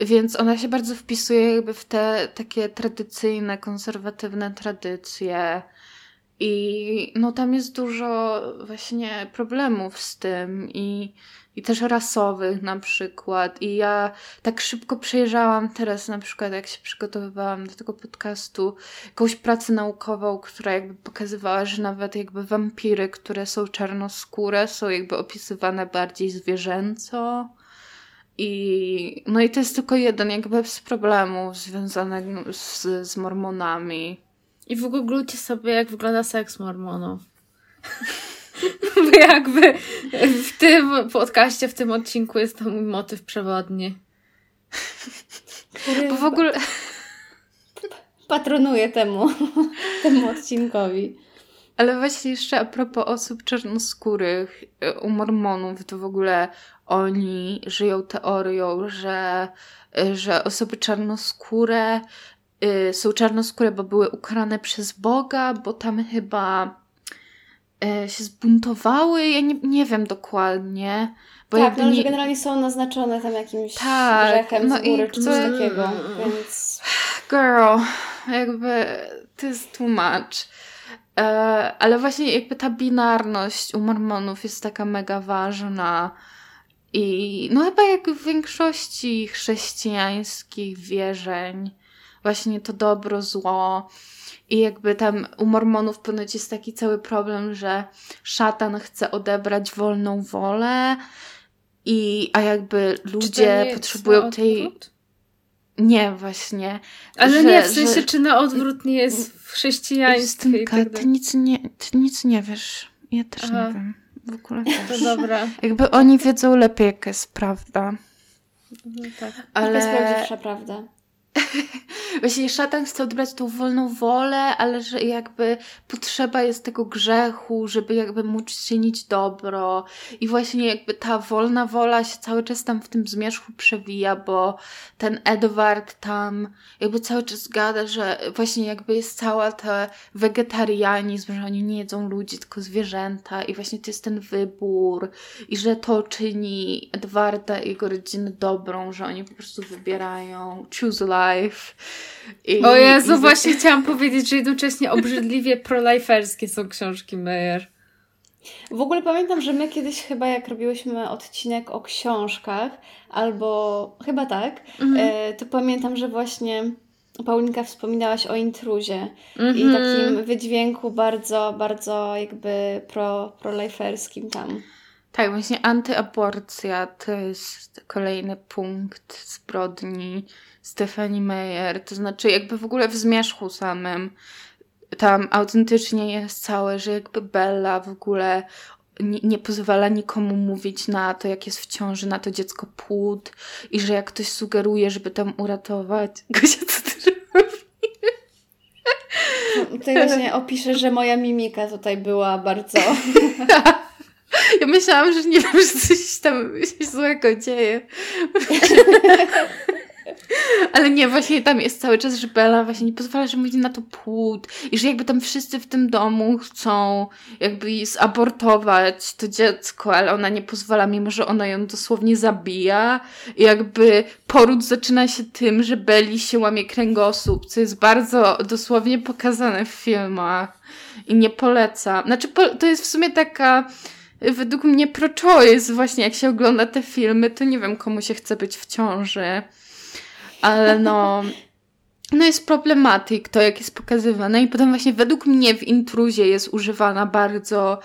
więc ona się bardzo wpisuje jakby w te takie tradycyjne, konserwatywne tradycje. I no tam jest dużo właśnie problemów z tym i, i też rasowych na przykład. I ja tak szybko przejrzałam teraz na przykład, jak się przygotowywałam do tego podcastu, jakąś pracę naukową, która jakby pokazywała, że nawet jakby wampiry, które są czarnoskóre, są jakby opisywane bardziej zwierzęco. I no i to jest tylko jeden jakby z problemów związanych z, z mormonami. I wygooglujcie sobie, jak wygląda seks mormonów. Bo jakby w tym podcaście, w tym odcinku jest to mój motyw przewodni. Bo w ogóle patronuje temu, temu odcinkowi. Ale właśnie jeszcze a propos osób czarnoskórych y, u mormonów, to w ogóle oni żyją teorią, że, y, że osoby czarnoskóre y, są czarnoskóre, bo były ukarane przez Boga, bo tam chyba y, się zbuntowały. Ja nie, nie wiem dokładnie. Bo tak, no, że nie, generalnie są naznaczone tam jakimś Tak, grzechem no z góry i czy coś takiego, więc... Girl, jakby to jest. E, ale właśnie jakby ta binarność u mormonów jest taka mega ważna. I no chyba jak w większości chrześcijańskich wierzeń, właśnie to dobro, zło. I jakby tam u mormonów ponoć jest taki cały problem, że szatan chce odebrać wolną wolę. I, a jakby ludzie potrzebują tej. odwrót? Nie, właśnie. Ale że- nie, w sensie, że- czy na odwrót nie jest w chrześcijaństwie i Justynka, tak ty nic nie, ty nic nie wiesz. Ja też Aha. nie wiem. W ogóle To też. dobra. Jakby oni wiedzą lepiej, jaka jest prawda. No tak. Ale... To jest prawdziwsza prawda. właśnie szatan chce odbrać tą wolną wolę, ale że jakby potrzeba jest tego grzechu, żeby jakby móc czynić dobro. I właśnie jakby ta wolna wola się cały czas tam w tym zmierzchu przewija, bo ten Edward tam jakby cały czas gada, że właśnie jakby jest cała ta wegetarianizm, że oni nie jedzą ludzi, tylko zwierzęta i właśnie to jest ten wybór i że to czyni Edwarda i jego rodzinę dobrą, że oni po prostu wybierają choose life. I, O Jezu, i- właśnie chciałam powiedzieć, że jednocześnie obrzydliwie proliferskie są książki Meyer. W ogóle pamiętam, że my kiedyś chyba jak robiłyśmy odcinek o książkach, albo chyba tak, Mhm. e, to pamiętam, że właśnie Paulinka wspominałaś o intruzie i Mhm. takim wydźwięku bardzo, bardzo jakby pro, proliferskim tam. Tak, właśnie antyaborcja to jest kolejny punkt zbrodni Stephanie Meyer. To znaczy, jakby w ogóle w zmierzchu samym tam autentycznie jest całe, że jakby Bella w ogóle nie, nie pozwala nikomu mówić na to, jak jest w ciąży, na to dziecko płód i że jak ktoś sugeruje, żeby tam uratować. Gosia, co ty robisz? Tutaj właśnie opiszę, że moja mimika tutaj była bardzo... Ja myślałam, że nie wiem, że coś tam złego dzieje. Ale nie, właśnie tam jest cały czas, że Bella właśnie nie pozwala, że mówi na to płód i że jakby tam wszyscy w tym domu chcą jakby zabortować to dziecko, ale ona nie pozwala, mimo że ona ją dosłownie zabija i jakby poród zaczyna się tym, że Belli się łamie kręgosłup, co jest bardzo dosłownie pokazane w filmach i nie polecam. Znaczy, to jest w sumie taka według mnie pro-choice właśnie, jak się ogląda te filmy, to nie wiem, komu się chce być w ciąży. Ale no... No jest problematyk to, jak jest pokazywane i potem właśnie według mnie w intruzie jest używana bardzo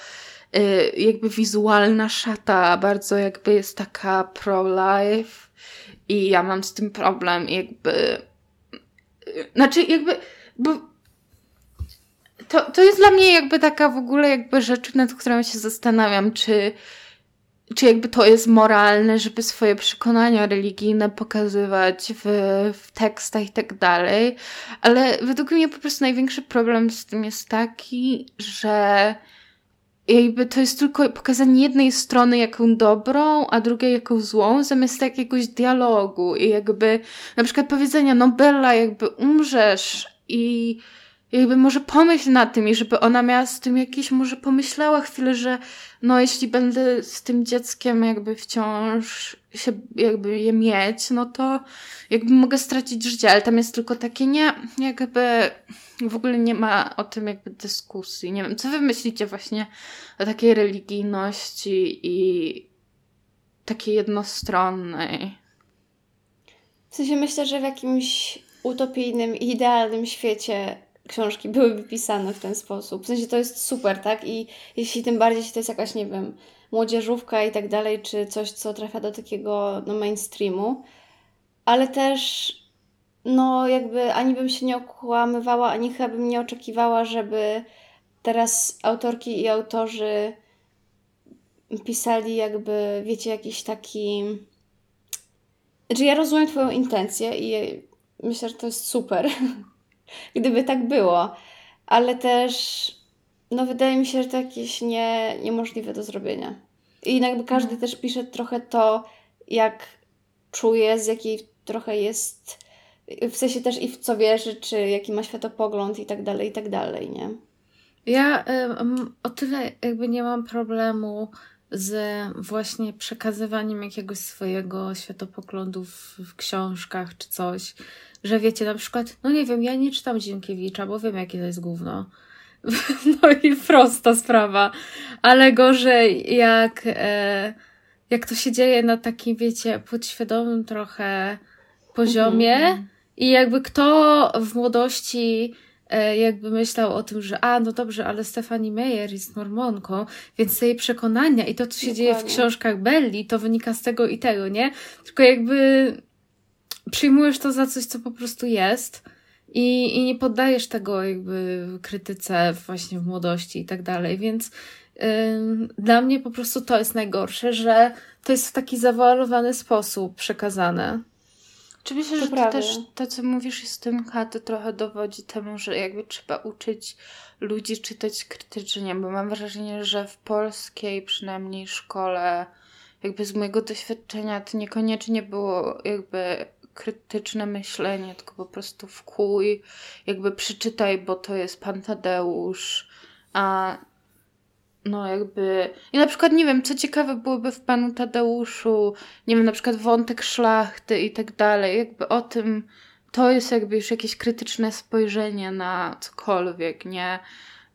y, jakby wizualna szata, bardzo jakby jest taka pro-life i ja mam z tym problem jakby... Znaczy jakby... Bo to, to jest dla mnie jakby taka w ogóle jakby rzecz, nad którą się zastanawiam, czy, czy jakby to jest moralne, żeby swoje przekonania religijne pokazywać w, w tekstach i tak dalej. Ale według mnie po prostu największy problem z tym jest taki, że jakby to jest tylko pokazanie jednej strony jaką dobrą, a drugiej jaką złą, zamiast jakiegoś dialogu i jakby na przykład powiedzenia, no Bella, jakby umrzesz i jakby może pomyśl na tym i żeby ona miała z tym jakieś, może pomyślała chwilę, że no jeśli będę z tym dzieckiem jakby wciąż się jakby je mieć, no to jakby mogę stracić życie, ale tam jest tylko takie nie, jakby w ogóle nie ma o tym jakby dyskusji. Nie wiem, co wy myślicie właśnie o takiej religijności i takiej jednostronnej? W sensie myślę, że w jakimś utopijnym, idealnym świecie książki byłyby pisane w ten sposób. W sensie to jest super, tak? I jeśli tym bardziej, jeśli to jest jakaś, nie wiem, młodzieżówka i tak dalej, czy coś, co trafia do takiego no, mainstreamu, ale też no jakby ani bym się nie okłamywała, ani chyba bym nie oczekiwała, żeby teraz autorki i autorzy pisali jakby, wiecie, jakiś taki... Znaczy ja rozumiem Twoją intencję i myślę, że to jest super, gdyby tak było, ale też no wydaje mi się, że to jakieś nie, niemożliwe do zrobienia. I jakby każdy też pisze trochę to, jak czuje, z jakiej trochę jest, w sensie też i w co wierzy, czy jaki ma światopogląd i tak dalej, i tak dalej, nie? Ja o tyle jakby nie mam problemu z właśnie przekazywaniem jakiegoś swojego światopoglądu w, w książkach czy coś, że wiecie, na przykład, no nie wiem, ja nie czytam Dzienkiewicza, bo wiem, jakie to jest gówno. No i prosta sprawa. Ale gorzej, jak, e, jak to się dzieje na takim, wiecie, podświadomym trochę poziomie Mhm. i jakby kto w młodości jakby myślał o tym, że a, no dobrze, ale Stephanie Meyer jest mormonką, więc te jej przekonania i to, co się dzieje w Dokładnie. książkach Belli, to wynika z tego i tego, nie? Tylko jakby przyjmujesz to za coś, co po prostu jest i, i nie poddajesz tego jakby krytyce właśnie w młodości i tak dalej, więc ym, dla mnie po prostu to jest najgorsze, że to jest w taki zawalowany sposób przekazane. Czy myślę, że to też to, co mówisz z tym K, to trochę dowodzi temu, że jakby trzeba uczyć ludzi czytać krytycznie, bo mam wrażenie, że w polskiej przynajmniej szkole, jakby z mojego doświadczenia, to niekoniecznie było jakby krytyczne myślenie, tylko po prostu wkój, jakby przeczytaj, bo to jest Pan Tadeusz, a no jakby... I na przykład, nie wiem, co ciekawe byłoby w Panu Tadeuszu, nie wiem, na przykład wątek szlachty i tak dalej, jakby o tym, to jest jakby już jakieś krytyczne spojrzenie na cokolwiek, nie?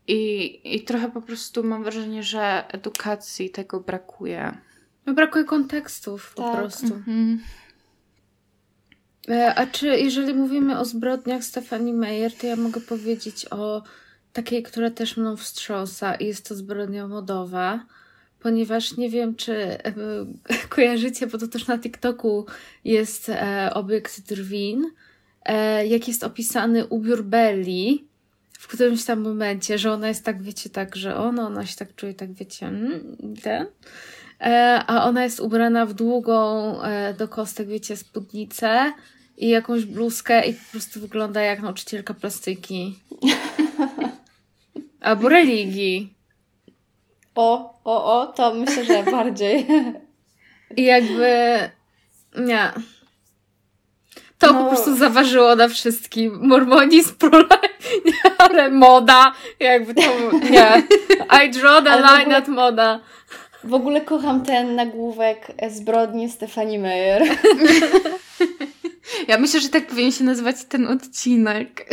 I, I trochę po prostu mam wrażenie, że edukacji tego brakuje. No brakuje kontekstów po Tak. prostu. Mhm. E, A czy jeżeli mówimy o zbrodniach Stefani Meyer, to ja mogę powiedzieć o takiej, która też mną wstrząsa i jest to zbrodnia modowa, ponieważ nie wiem, czy e, kojarzycie, bo to też na TikToku jest e, obiekt drwin, e, jak jest opisany ubiór Belli w którymś tam momencie, że ona jest tak, wiecie, tak, że ona, ona się tak czuje, tak wiecie, mm, ten. E, a ona jest ubrana w długą e, do kostek, wiecie, spódnicę i jakąś bluzkę i po prostu wygląda jak nauczycielka plastyki. Albo religii. O, o, o, to myślę, że bardziej. I jakby nie. To No. po prostu zaważyło na wszystkim. Mormonizm, nie, ale moda, jakby to, nie. I draw the line ogóle- at moda. W ogóle kocham ten nagłówek zbrodni Stefani Meyer. Ja myślę, że tak powinien się nazywać ten odcinek.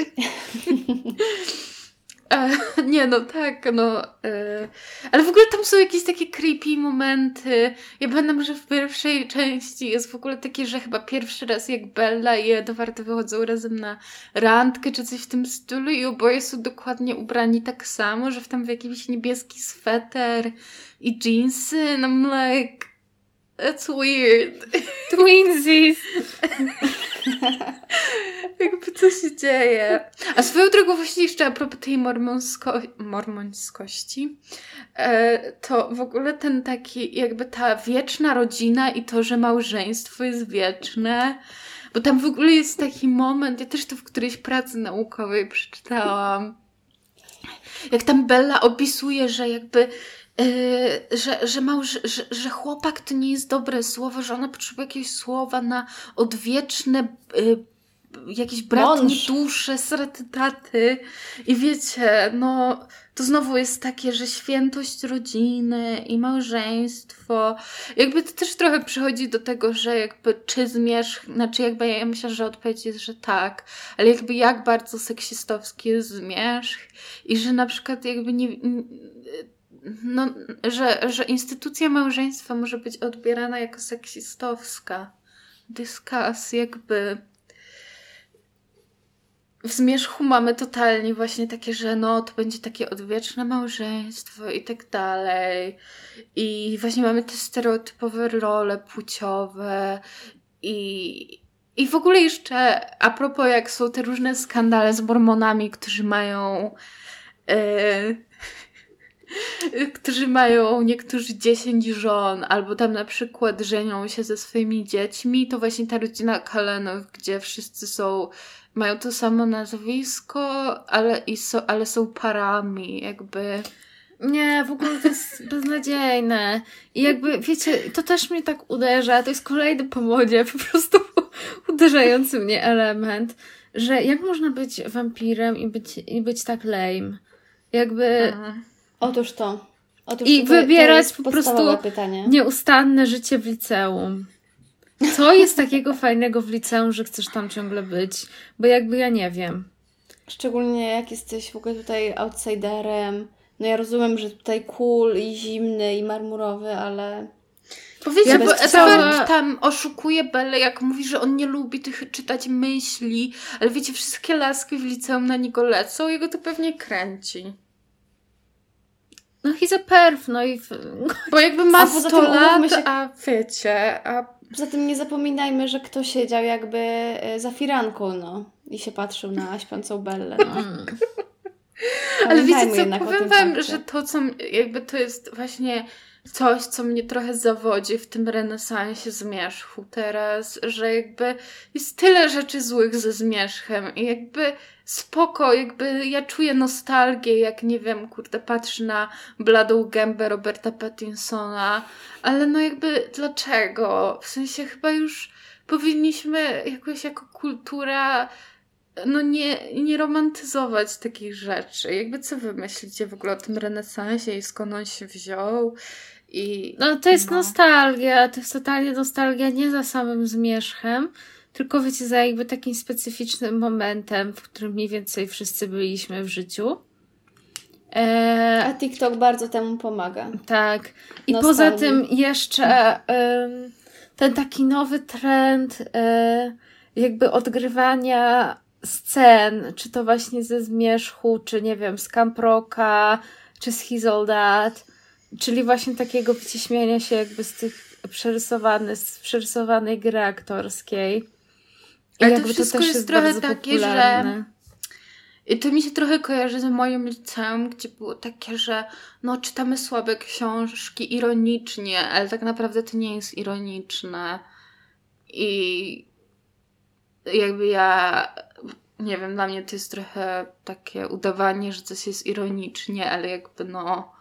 E, nie, no tak, no. E, ale w ogóle tam są jakieś takie creepy momenty. Ja pamiętam, że w pierwszej części jest w ogóle takie, że chyba pierwszy raz jak Bella i Edward wychodzą razem na randkę czy coś w tym stylu i oboje są dokładnie ubrani tak samo, że w tam w jakiś niebieski sweter i jeansy. And I'm like... That's weird. Twinsies! Jakby co się dzieje. A swoją drogą właśnie jeszcze a propos tej mormonsko mormońskości, e, to w ogóle ten taki, jakby ta wieczna rodzina i to, że małżeństwo jest wieczne, bo tam w ogóle jest taki moment, ja też to w którejś pracy naukowej przeczytałam, jak tam Bella opisuje, że jakby Yy, że, że, małż, że, że chłopak to nie jest dobre słowo, że ona potrzebuje jakiegoś słowa na odwieczne yy, jakieś bratnie dusze, sraty taty. I wiecie, no to znowu jest takie, że świętość rodziny i małżeństwo. Jakby to też trochę przychodzi do tego, że jakby czy zmierzch, znaczy jakby ja myślę, że odpowiedź jest, że tak, ale jakby jak bardzo seksistowski jest zmierzch i że na przykład jakby nie, nie no, że, że instytucja małżeństwa może być odbierana jako seksistowska. Dyskas, jakby. W zmierzchu mamy totalnie właśnie takie, że no to będzie takie odwieczne małżeństwo i tak dalej. I właśnie mamy te stereotypowe role płciowe i, i w ogóle jeszcze a propos jak są te różne skandale z mormonami, którzy mają yy, którzy mają niektórzy 10 żon, albo tam na przykład żenią się ze swoimi dziećmi, to właśnie ta rodzina Kalenów, gdzie wszyscy są, mają to samo nazwisko, ale, i so, ale są parami, jakby. Nie, w ogóle to jest beznadziejne. I jakby, wiecie, to też mnie tak uderza. To jest kolejny po modzie, po prostu uderzający mnie element, że jak można być wampirem i być, i być tak lame? Jakby... Aha. Otóż to. Otóż I to, to wybierać jest po prostu pytanie. Nieustanne życie w liceum. Co jest takiego fajnego w liceum, że chcesz tam ciągle być? Bo jakby ja nie wiem. Szczególnie jak jesteś w ogóle tutaj outsiderem. No ja rozumiem, że tutaj cool i zimny i marmurowy, ale Powiedzcie, Ja bo Edward tam oszukuje Belle, jak mówi, że on nie lubi tych czytać myśli, ale wiecie, wszystkie laski w liceum na niego lecą, jego to pewnie kręci. No he's a perf, no i... Bo jakby ma A poza 100 tym umówmy lat, się- a wiecie, a poza tym nie zapominajmy, że kto siedział jakby e, za firanką, no. I się patrzył na śpiącą Bellę. No. Mm. Ale wiecie Pamiętajmy co, powiem wam, że to, co jakby to jest właśnie coś, co mnie trochę zawodzi w tym renesansie zmierzchu teraz, że jakby jest tyle rzeczy złych ze zmierzchem i jakby spoko, jakby ja czuję nostalgię, jak nie wiem, kurde, patrzę na bladą gębę Roberta Pattinsona, ale no jakby dlaczego? W sensie chyba już powinniśmy jakoś jako kultura no nie, nie romantyzować takich rzeczy. Jakby co wy myślicie w ogóle o tym renesansie i skąd on się wziął? I No to jest No. nostalgia, to jest totalnie nostalgia nie za samym zmierzchem, tylko wiecie, za jakby takim specyficznym momentem, w którym mniej więcej wszyscy byliśmy w życiu. A E, TikTok bardzo temu pomaga. tak. I poza tym jeszcze em, ten taki nowy trend e, jakby odgrywania scen, czy to właśnie ze zmierzchu, czy nie wiem, z Camp Rocka, czy z That, czyli właśnie takiego wiecie, śmiania się jakby z tych przerysowanych, z przerysowanej gry aktorskiej. Ale to wszystko jest trochę bardzo takie, popularne. I to mi się trochę kojarzy z moim liceum, gdzie było takie, że no czytamy słabe książki ironicznie, ale tak naprawdę to nie jest ironiczne. I jakby ja, nie wiem, dla mnie to jest trochę takie udawanie, że coś jest ironicznie, ale jakby no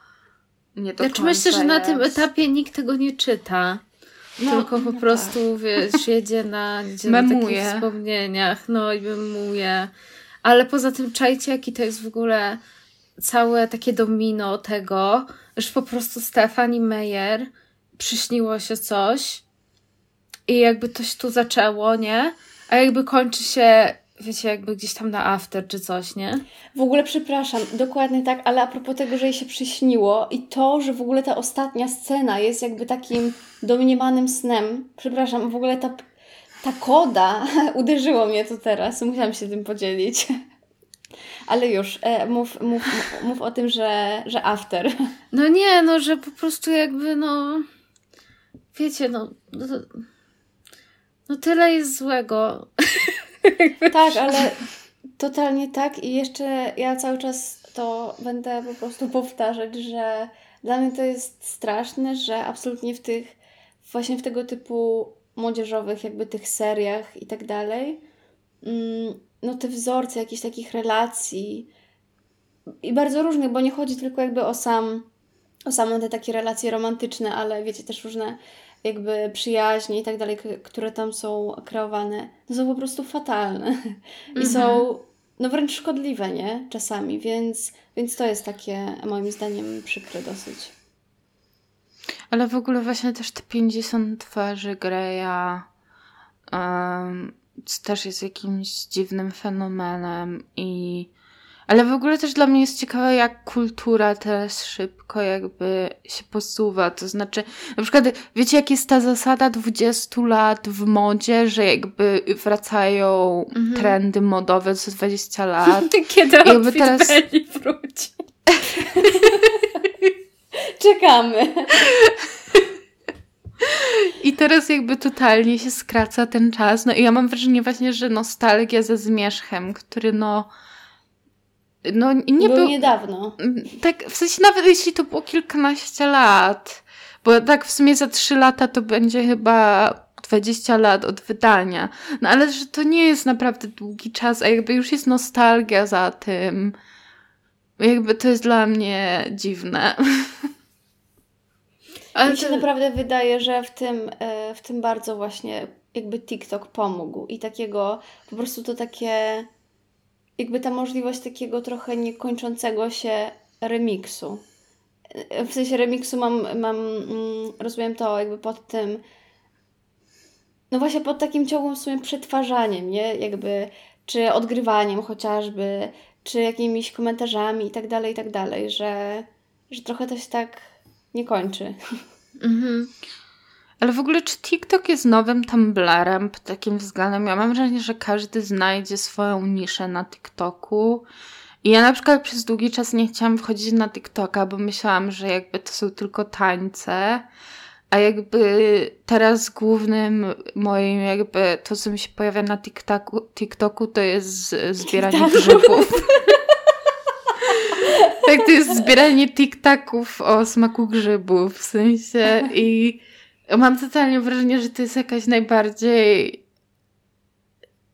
nie do Znaczy myślę, że na tym jest. etapie nikt tego nie czyta. No, tylko po no prostu, wiesz, jedzie na, jedzie na takich wspomnieniach, no i memuje. Ale poza tym czajcie, jaki to jest w ogóle całe takie domino tego, że po prostu Stephanie Meyer przyśniło się coś i jakby coś tu zaczęło, nie? A jakby kończy się, wiecie, jakby gdzieś tam na after czy coś, nie? W ogóle przepraszam, dokładnie tak, ale a propos tego, że jej się przyśniło i to, że w ogóle ta ostatnia scena jest jakby takim domniemanym snem. Przepraszam, w ogóle ta, ta koda uderzyło mnie to teraz, musiałam się tym podzielić. Ale już, e, mów, mów, mów o tym, że, że after. No nie, no, że po prostu jakby, no. wiecie, no, no, no tyle jest złego. Tak, ale totalnie tak i jeszcze ja cały czas to będę po prostu powtarzać, że dla mnie to jest straszne, że absolutnie w tych, właśnie w tego typu młodzieżowych jakby tych seriach i tak dalej, mm, no te wzorce jakichś takich relacji i bardzo różnych, bo nie chodzi tylko jakby o sam, o same te takie relacje romantyczne, ale wiecie, też różne jakby przyjaźnie i tak dalej, które tam są kreowane, to są po prostu fatalne i są no wręcz szkodliwe, nie? Czasami, więc, więc to jest takie moim zdaniem przykre dosyć. Ale w ogóle właśnie też te 50 twarzy Greya um, też jest jakimś dziwnym fenomenem i ale w ogóle też dla mnie jest ciekawe, jak kultura teraz szybko jakby się posuwa. To znaczy, na przykład, wiecie, jak jest ta zasada 20 lat w modzie, że jakby wracają Mhm. trendy modowe co 20 lat. Kiedy Jakby outfit teraz- wróci. Czekamy! I teraz jakby totalnie się skraca ten czas. No i ja mam wrażenie właśnie, że nostalgia ze zmierzchem, który no. No nie był, był. niedawno. Tak, w sensie nawet jeśli to było kilkanaście lat. Bo tak w sumie za trzy lata to będzie chyba 20 lat od wydania. No ale że to nie jest naprawdę długi czas, a jakby już jest nostalgia za tym. Jakby to jest dla mnie dziwne. Ale Mi się to- naprawdę wydaje, że w tym, e, w tym bardzo właśnie jakby TikTok pomógł i takiego po prostu to takie jakby ta możliwość takiego trochę niekończącego się remiksu. W sensie remiksu mam, mam mm, rozumiem to jakby pod tym no właśnie pod takim ciągłym w sumie przetwarzaniem, nie? Jakby czy odgrywaniem chociażby, czy jakimiś komentarzami i tak dalej, i tak dalej, że, że trochę to się tak nie kończy. Mhm. Ale w ogóle, czy TikTok jest nowym Tumblrem pod takim względem? Ja mam wrażenie, że każdy znajdzie swoją niszę na TikToku. I ja na przykład przez długi czas nie chciałam wchodzić na TikToka, bo myślałam, że jakby to są tylko tańce. A jakby teraz głównym moim jakby to, co mi się pojawia na TikToku, TikToku to jest zbieranie grzybów. tak, to jest zbieranie TikToków o smaku grzybów, w sensie i mam totalnie wrażenie, że to jest jakaś najbardziej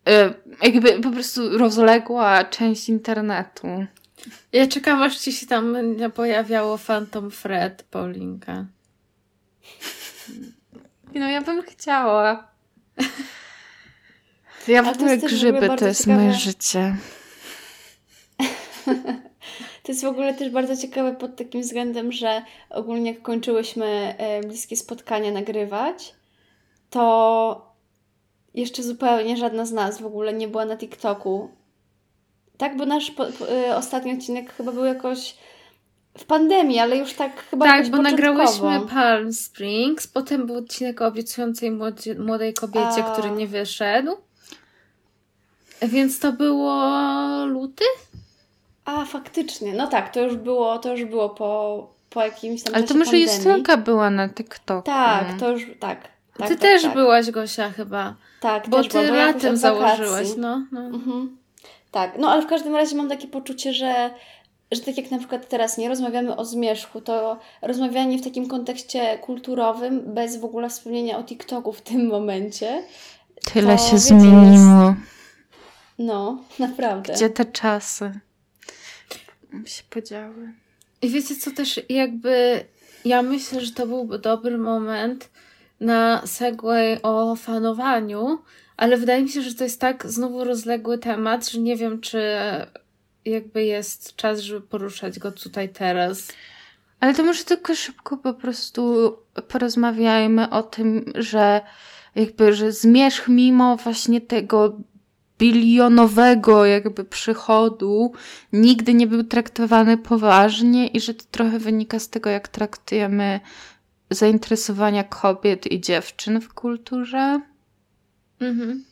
e, jakby po prostu rozległa część internetu. Ja czekam, aż ci się tam będzie pojawiało Phantom Fred Paulinka. No ja bym chciała. Ja w ogóle grzyby to jest ciekawe. moje życie. To jest w ogóle też bardzo ciekawe pod takim względem, że ogólnie jak kończyłyśmy e, bliskie spotkania nagrywać, to jeszcze zupełnie żadna z nas w ogóle nie była na TikToku. Tak, bo nasz po, po, e, ostatni odcinek chyba był jakoś w pandemii, ale już tak chyba tak, bo nagrałyśmy Palm Springs, potem był odcinek o obiecującej młodzie, młodej kobiecie, A. który nie wyszedł. Więc to było luty? A, faktycznie. No tak, to już było, to już było po, po jakimś tam Ale to może pandemii. Justynka była na TikToku. Tak, to już, tak. tak ty tak, też tak. byłaś, Gosia, chyba. Tak, Bo też ty była, latem założyłaś, no. no. Mhm. Tak, no ale w każdym razie mam takie poczucie, że, że tak jak na przykład teraz nie rozmawiamy o zmierzchu, to rozmawianie w takim kontekście kulturowym, bez w ogóle wspomnienia o TikToku w tym momencie, Tyle to, się wiecie, zmieniło. no naprawdę. Gdzie te czasy się podziały? I wiecie co też jakby ja myślę, że to byłby dobry moment na segway o fanowaniu, ale wydaje mi się, że to jest tak znowu rozległy temat, że nie wiem, czy jakby jest czas, żeby poruszać go tutaj teraz. Ale to może tylko szybko po prostu porozmawiajmy o tym, że jakby, że zmierzch mimo właśnie tego bilionowego jakby przychodu nigdy nie był traktowany poważnie i że to trochę wynika z tego, jak traktujemy zainteresowania kobiet i dziewczyn w kulturze. Mhm.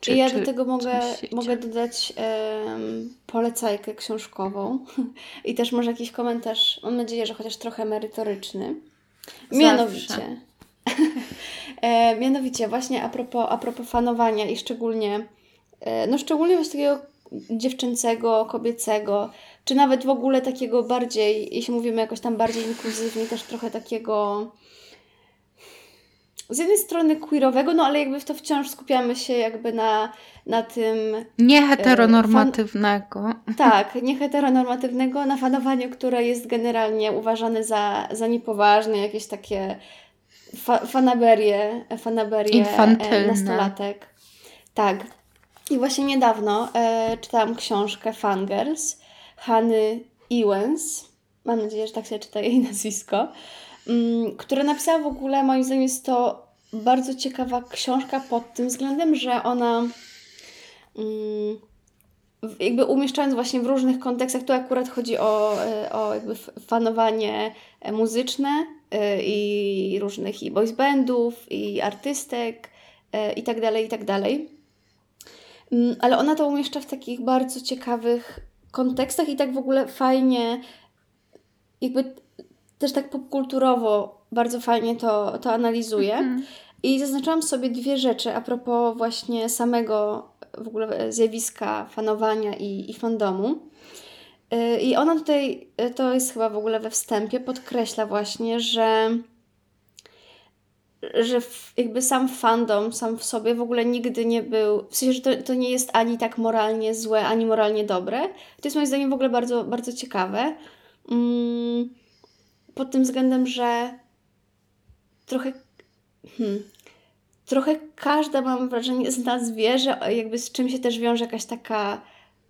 Czy, I ja czy do tego mogę, mogę dodać em, polecajkę książkową i też może jakiś komentarz, mam nadzieję, że chociaż trochę merytoryczny. Mianowicie, e, mianowicie właśnie a propos, a propos fanowania i szczególnie, no szczególnie właśnie takiego dziewczęcego, kobiecego, czy nawet w ogóle takiego bardziej, jeśli mówimy jakoś tam bardziej inkluzywnie, też trochę takiego z jednej strony queerowego, no ale jakby w to wciąż skupiamy się jakby na, na tym Nieheteronormatywnego. tak, nieheteronormatywnego nafanowaniu, które jest generalnie uważane za, za niepoważne, jakieś takie fa fanaberie, fanaberie Infantylne. nastolatek. Tak. I właśnie niedawno e, czytałam książkę Fangirls Hany Ewens. Mam nadzieję, że tak się czyta jej nazwisko. Mm, która napisała w ogóle, moim zdaniem jest to bardzo ciekawa książka pod tym względem, że ona mm, jakby umieszczając właśnie w różnych kontekstach, tu akurat chodzi o, e, o jakby fanowanie e, muzyczne e, i różnych i boys bandów, i artystek i tak dalej, i tak dalej. Mm, Ale ona to umieszcza w takich bardzo ciekawych kontekstach i tak w ogóle fajnie, jakby też tak popkulturowo bardzo fajnie to, to analizuje. Mhm. I zaznaczyłam sobie dwie rzeczy a propos właśnie samego w ogóle zjawiska fanowania i, i fandomu. Yy, I ona tutaj, yy, to jest chyba w ogóle we wstępie, podkreśla właśnie, że, że jakby sam fandom sam w sobie w ogóle nigdy nie był, w sensie, że to, to nie jest ani tak moralnie złe, ani moralnie dobre. To jest moim zdaniem w ogóle bardzo, bardzo ciekawe. Mm, pod tym względem, że trochę Hmm. Trochę każda, mam wrażenie, z nas wie, że jakby z czym się też wiąże jakaś taka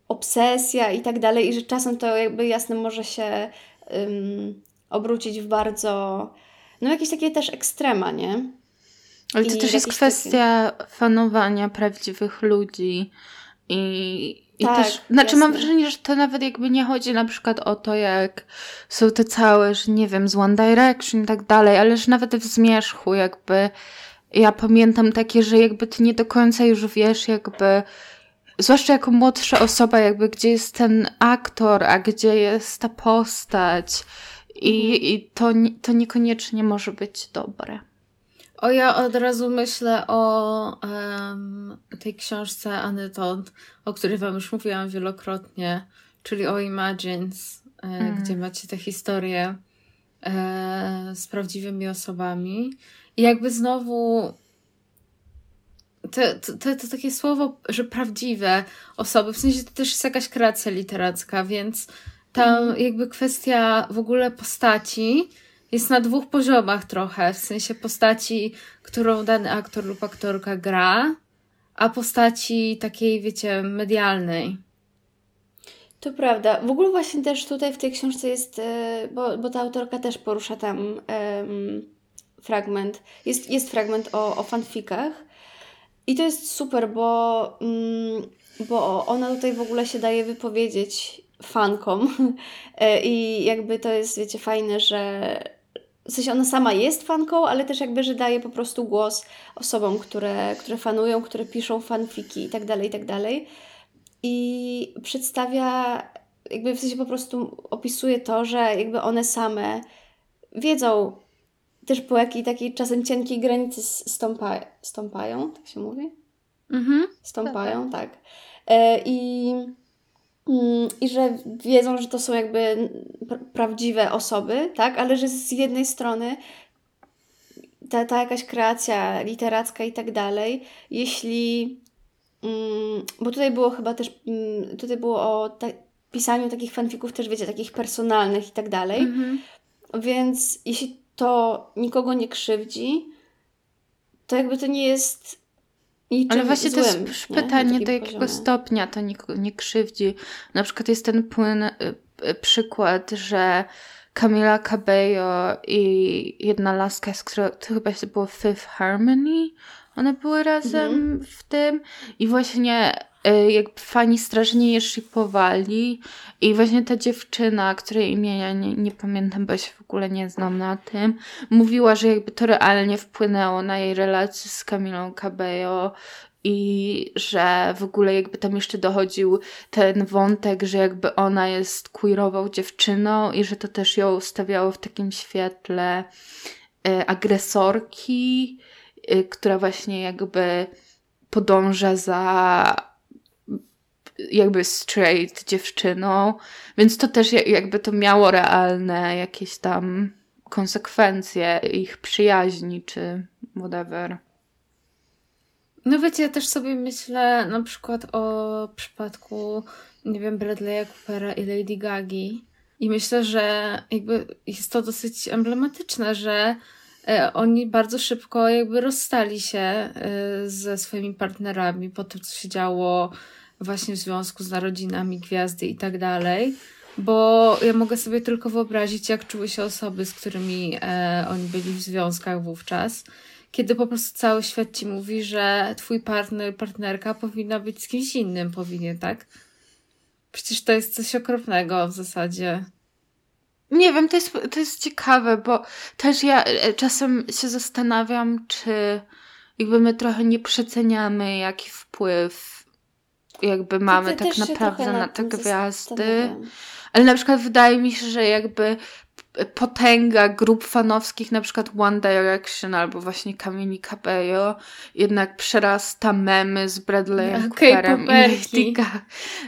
obsesja i tak dalej, i że czasem to jakby jasne może się ym, obrócić w bardzo, no jakieś takie też ekstrema, nie? Ale to I też jest kwestia fanowania prawdziwych ludzi i, i Tak, też, znaczy mam jasne. wrażenie, że to nawet jakby nie chodzi na przykład o to, jak są te całe, że nie wiem, z One Direction i tak dalej, ale że nawet w zmierzchu jakby ja pamiętam takie, że jakby ty nie do końca już wiesz jakby zwłaszcza jako młodsza osoba jakby gdzie jest ten aktor, a gdzie jest ta postać i, Mhm. i to, to niekoniecznie może być dobre. O, ja od razu myślę o em, tej książce Anny Todd, o której Wam już mówiłam wielokrotnie, czyli o Imagines, Mm. gdzie macie tę historię e, z prawdziwymi osobami. I jakby znowu to, to, to, to takie słowo, że prawdziwe osoby, w sensie to też jest jakaś kreacja literacka, więc tam jakby kwestia w ogóle postaci jest na dwóch poziomach trochę, w sensie postaci, którą dany aktor lub aktorka gra, a postaci takiej, wiecie, medialnej. To prawda. W ogóle właśnie też tutaj w tej książce jest, e, bo, bo ta autorka też porusza tam em, fragment, jest, jest fragment o, o fanfikach i to jest super, bo, mm, bo ona tutaj w ogóle się daje wypowiedzieć fankom E, i jakby to jest, wiecie, fajne, że w sensie ona sama jest fanką, ale też jakby, że daje po prostu głos osobom, które, które fanują, które piszą fanfiki i tak dalej, i tak dalej i przedstawia, jakby w sensie po prostu opisuje to, że jakby one same wiedzą też po jakiej takiej czasem cienkiej granicy stąpa, stąpają, tak się mówi? Mhm. Stąpają, tak. E, I, I że wiedzą, że to są jakby pr- prawdziwe osoby, tak? Ale że z jednej strony ta, ta jakaś kreacja literacka i tak dalej, jeśli. Mm, bo tutaj było chyba też. Mm, tutaj było o ta, pisaniu takich fanfików, też wiecie, takich personalnych i tak dalej. Mhm. Więc jeśli to nikogo nie krzywdzi, to jakby to nie jest niczym Ale właśnie to złym, jest nie? Na pytanie, do jakiego poziomie. stopnia to nikogo nie krzywdzi. Na przykład jest ten płyn, y, y, przykład, że Camila Cabello i jedna laska, z którą to chyba się było Fifth Harmony, one były razem Mhm. w tym i właśnie y, jakby fani strasznie je shipowali i właśnie ta dziewczyna, której imienia nie, nie pamiętam, bo się w ogóle nie znam na tym, mówiła, że jakby to realnie wpłynęło na jej relacje z Camilą Cabello i że w ogóle jakby tam jeszcze dochodził ten wątek, że jakby ona jest queerową dziewczyną i że to też ją stawiało w takim świetle e, agresorki, e, która właśnie jakby podąża za jakby straight dziewczyną, więc to też jakby to miało realne jakieś tam konsekwencje ich przyjaźni czy whatever. No wiecie, ja też sobie myślę na przykład o przypadku, nie wiem, Bradley'a Coopera i Lady Gagi. I myślę, że jakby jest to dosyć emblematyczne, że e, oni bardzo szybko jakby rozstali się e, ze swoimi partnerami po tym, co się działo właśnie w związku z narodzinami gwiazdy i tak dalej. Bo ja mogę sobie tylko wyobrazić, jak czuły się osoby, z którymi e, oni byli w związkach wówczas kiedy po prostu cały świat ci mówi, że twój partner, partnerka powinna być z kimś innym, powinien, tak? Przecież to jest coś okropnego w zasadzie. Nie wiem, to jest, to jest ciekawe, bo też ja e, czasem się zastanawiam, czy jakby my trochę nie przeceniamy, jaki wpływ jakby mamy tak naprawdę na te gwiazdy. Ale na przykład wydaje mi się, że jakby potęga grup fanowskich, na przykład One Direction albo właśnie Camille Cabello, jednak przerasta memy z Bradleyem Cooperem i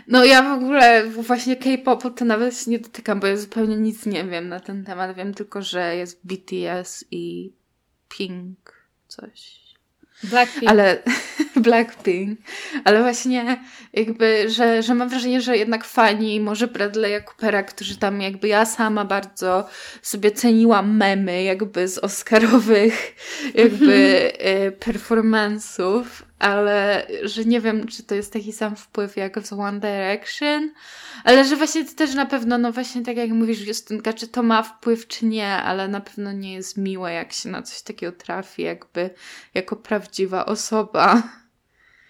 No ja w ogóle właśnie K-popu to nawet nie dotykam, bo ja zupełnie nic nie wiem na ten temat. Wiem tylko, że jest BTS i Pink coś. Blackpink. Ale Blackpink. Ale właśnie jakby, że, że mam wrażenie, że jednak fani może Bradley'a Coopera, którzy tam jakby ja sama bardzo sobie ceniłam memy jakby z Oscarowych jakby mhm. performance'ów, ale że nie wiem, czy to jest taki sam wpływ jak w One Direction, ale że właśnie to też na pewno, no właśnie tak jak mówisz Justynka, czy to ma wpływ, czy nie, ale na pewno nie jest miłe, jak się na coś takiego trafi, jakby jako prawdziwa osoba,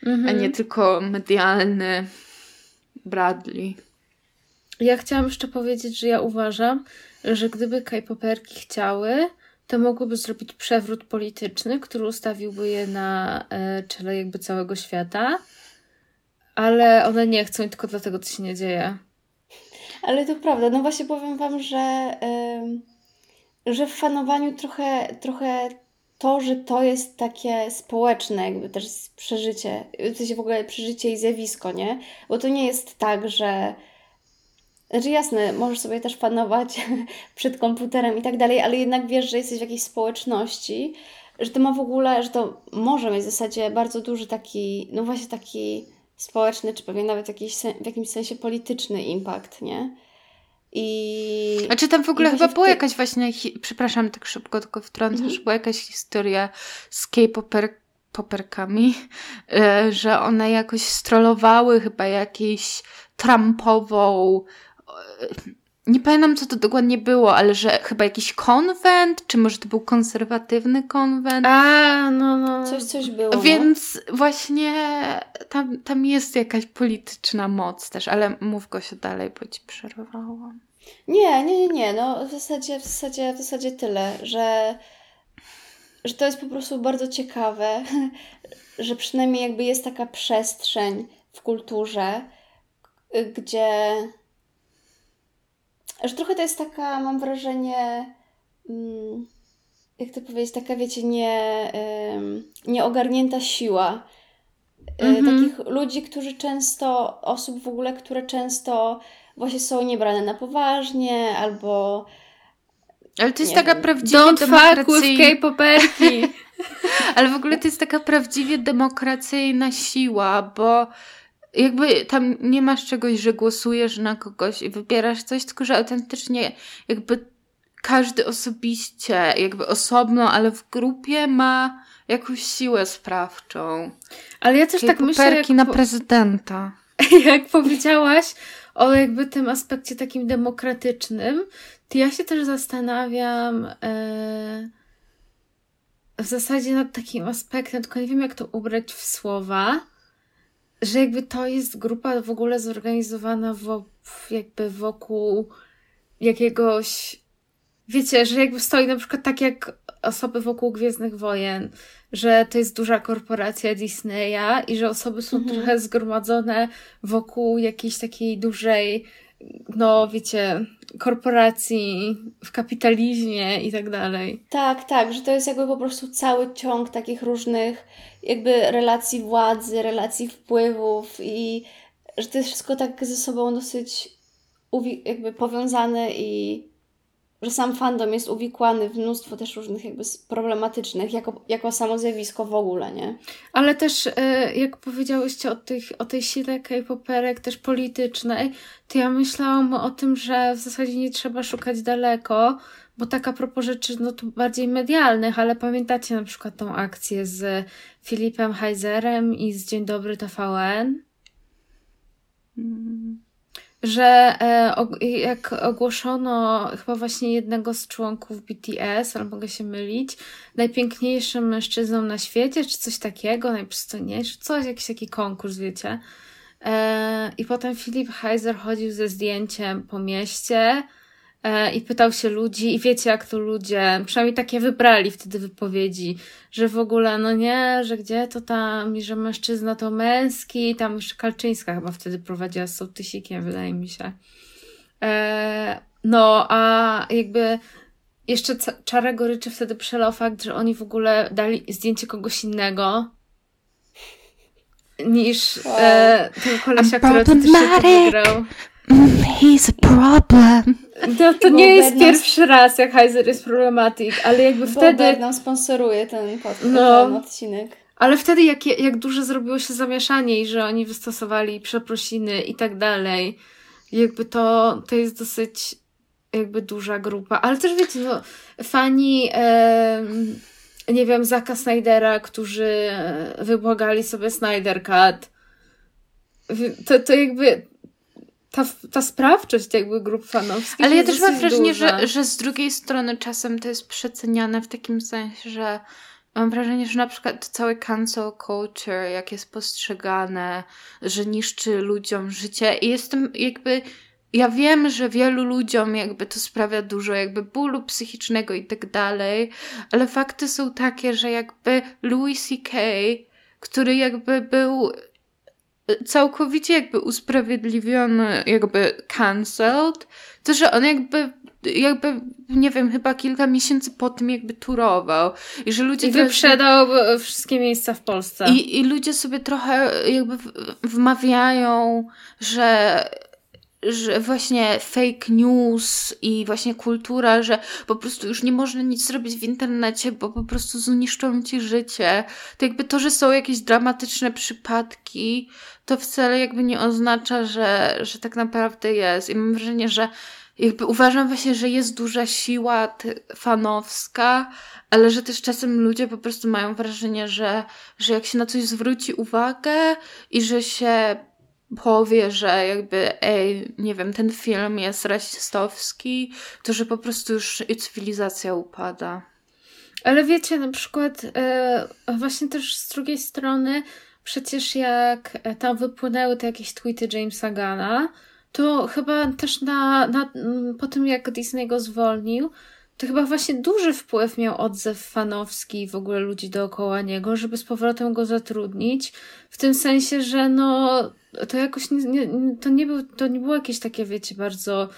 mhm. a nie mhm. tylko medialny Bradley. Ja chciałam jeszcze powiedzieć, że ja uważam, że gdyby K-poperki chciały, to mogłyby zrobić przewrót polityczny, który ustawiłby je na e, czele jakby całego świata, ale one nie chcą i tylko dlatego to się nie dzieje. Ale to prawda, no właśnie powiem Wam, że, yy, że w fanowaniu trochę, trochę to, że to jest takie społeczne, jakby też przeżycie, w sensie w ogóle przeżycie i zjawisko, nie? Bo to nie jest tak, że znaczy jasne, możesz sobie też fanować przed komputerem i tak dalej, ale jednak wiesz, że jesteś w jakiejś społeczności, że to ma w ogóle, że to może mieć w zasadzie bardzo duży taki, no właśnie taki społeczny, czy pewnie nawet jakiś, w jakimś sensie polityczny impact, nie? I. A czy tam w ogóle chyba była ty... jakaś właśnie, przepraszam, tak szybko tylko wtrącę, mhm. że była jakaś historia z K-poperkami, e, że one jakoś strollowały chyba jakieś Trumpową nie pamiętam, co to dokładnie było, ale że chyba jakiś konwent, czy może to był konserwatywny konwent. A, no, no. Coś, coś było. No. Więc no. właśnie tam, tam jest jakaś polityczna moc też, ale mów go się dalej, bo ci przerwałam. Nie, nie, nie, nie. No w zasadzie, w zasadzie, w zasadzie tyle, że, że to jest po prostu bardzo ciekawe, że przynajmniej jakby jest taka przestrzeń w kulturze, gdzie że trochę to jest taka, mam wrażenie, mm, jak to powiedzieć, taka wiecie, nie, nieogarnięta siła. Mm-hmm. Takich ludzi, którzy często, osób w ogóle, które często właśnie są niebrane na poważnie, albo ale to jest taka wiem. prawdziwie Don't demokracyjna... poperki Ale w ogóle to jest taka prawdziwie demokracyjna siła, bo jakby tam nie masz czegoś, że głosujesz na kogoś i wybierasz coś, tylko że autentycznie jakby każdy osobiście, jakby osobno, ale w grupie ma jakąś siłę sprawczą. Ale ja też tak myślę. Jak na prezydenta. Jak powiedziałaś o jakby tym aspekcie takim demokratycznym, to ja się też zastanawiam e, w zasadzie nad takim aspektem, tylko nie wiem jak to ubrać w słowa że jakby to jest grupa w ogóle zorganizowana wo, jakby wokół jakiegoś, wiecie, że jakby stoi na przykład tak jak osoby wokół Gwiezdnych Wojen, że to jest duża korporacja Disneya i że osoby są mhm. trochę zgromadzone wokół jakiejś takiej dużej no wiecie, korporacji, w kapitalizmie i tak dalej. Tak, tak, że to jest jakby po prostu cały ciąg takich różnych jakby relacji władzy, relacji wpływów i że to jest wszystko tak ze sobą dosyć jakby powiązane i że sam fandom jest uwikłany w mnóstwo też różnych jakby problematycznych, jako, jako samo zjawisko w ogóle, nie? Ale też, e, jak powiedziałyście o, tych, o tej sile K-poperek, też politycznej, to ja myślałam o tym, że w zasadzie nie trzeba szukać daleko, bo tak a propos rzeczy, no to bardziej medialnych, ale pamiętacie na przykład tą akcję z Filipem Heizerem i z Dzień Dobry TVN? Mm. Że e, jak ogłoszono chyba właśnie jednego z członków BTS, ale mogę się mylić, najpiękniejszym mężczyzną na świecie, czy coś takiego, najprzystojniejszy, coś, jakiś taki konkurs, wiecie. E, I potem Filip Heiser chodził ze zdjęciem po mieście i pytał się ludzi, i wiecie, jak to ludzie, przynajmniej takie wybrali wtedy wypowiedzi, że w ogóle, no nie, że gdzie to tam, i że mężczyzna to męski, tam już Kalczyńska chyba wtedy prowadziła z sołtysikiem, wydaje mi się. E, no, a jakby jeszcze czarę goryczy wtedy przelał fakt, że oni w ogóle dali zdjęcie kogoś innego niż Wow. e, tego kolesia, który autentycznie to wygrał. Mm, he's a problem. To, to Bo nie jest pierwszy raz, jak Heiser jest problematic, ale jakby Bo wtedy... Wtedy... nam sponsoruje ten, pod, No. ten odcinek. Ale wtedy jak, jak duże zrobiło się zamieszanie i że oni wystosowali przeprosiny i tak dalej, jakby to, to jest dosyć jakby duża grupa. Ale też wiecie, no, fani, em, nie wiem, Zaka Snydera, którzy e, wybłagali sobie Snyder Cut. To, to jakby ta, ta sprawczość jakby grup fanowskich Ale ja też mam wrażenie, że, że z drugiej strony czasem to jest przeceniane w takim sensie, że mam wrażenie, że na przykład cały cancel culture, jak jest postrzegane, że niszczy ludziom życie i jestem jakby... Ja wiem, że wielu ludziom jakby to sprawia dużo jakby bólu psychicznego i tak dalej, ale fakty są takie, że jakby Louis C.K., który jakby był całkowicie jakby usprawiedliwiony, jakby cancelled, to, że on jakby, jakby, nie wiem, chyba kilka miesięcy po tym jakby turował i że ludzie I wyprzedał e, wszystkie miejsca w Polsce. i, I ludzie sobie trochę jakby wmawiają, że, że właśnie fake news i właśnie kultura, że po prostu już nie można nic zrobić w internecie, bo po prostu zniszczą ci życie. To jakby to, że są jakieś dramatyczne przypadki, to wcale jakby nie oznacza, że, że tak naprawdę jest. I mam wrażenie, że jakby uważam właśnie, że jest duża siła fanowska, ale że też czasem ludzie po prostu mają wrażenie, że, że jak się na coś zwróci uwagę i że się powie, że jakby, ej, nie wiem, ten film jest rasistowski, to że po prostu już cywilizacja upada. Ale wiecie, na przykład e, właśnie też z drugiej strony, przecież jak tam wypłynęły te jakieś tweety Jamesa Gana, to chyba też na, na, po tym jak Disney go zwolnił, to chyba właśnie duży wpływ miał odzew fanowski i w ogóle ludzi dookoła niego, żeby z powrotem go zatrudnić. W tym sensie, że no to jakoś nie, nie, to, nie był, to nie było jakieś takie, wiecie, bardzo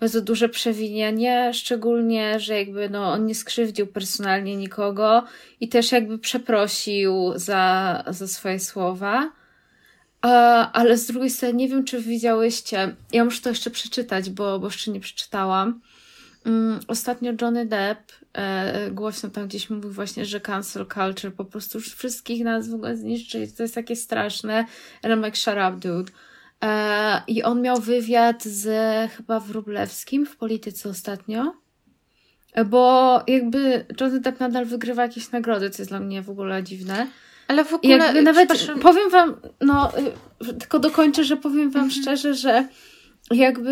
bardzo duże przewinienie, szczególnie, że jakby no, on nie skrzywdził personalnie nikogo i też jakby przeprosił za, za swoje słowa. A, ale z drugiej strony nie wiem, czy widziałyście, ja muszę to jeszcze przeczytać, bo, bo jeszcze nie przeczytałam. Mm, ostatnio Johnny Depp e, głośno tam gdzieś mówił właśnie, że cancel culture po prostu już wszystkich nas w ogóle zniszczy. To jest takie straszne. Like, shut up, dude. E, I on miał wywiad z chyba Wróblewskim w polityce ostatnio. Bo jakby Johnny Depp nadal wygrywa jakieś nagrody, co jest dla mnie w ogóle dziwne. Ale w ogóle, jakby nawet powiem wam, no y, tylko dokończę, że powiem wam Mhm. szczerze, że jakby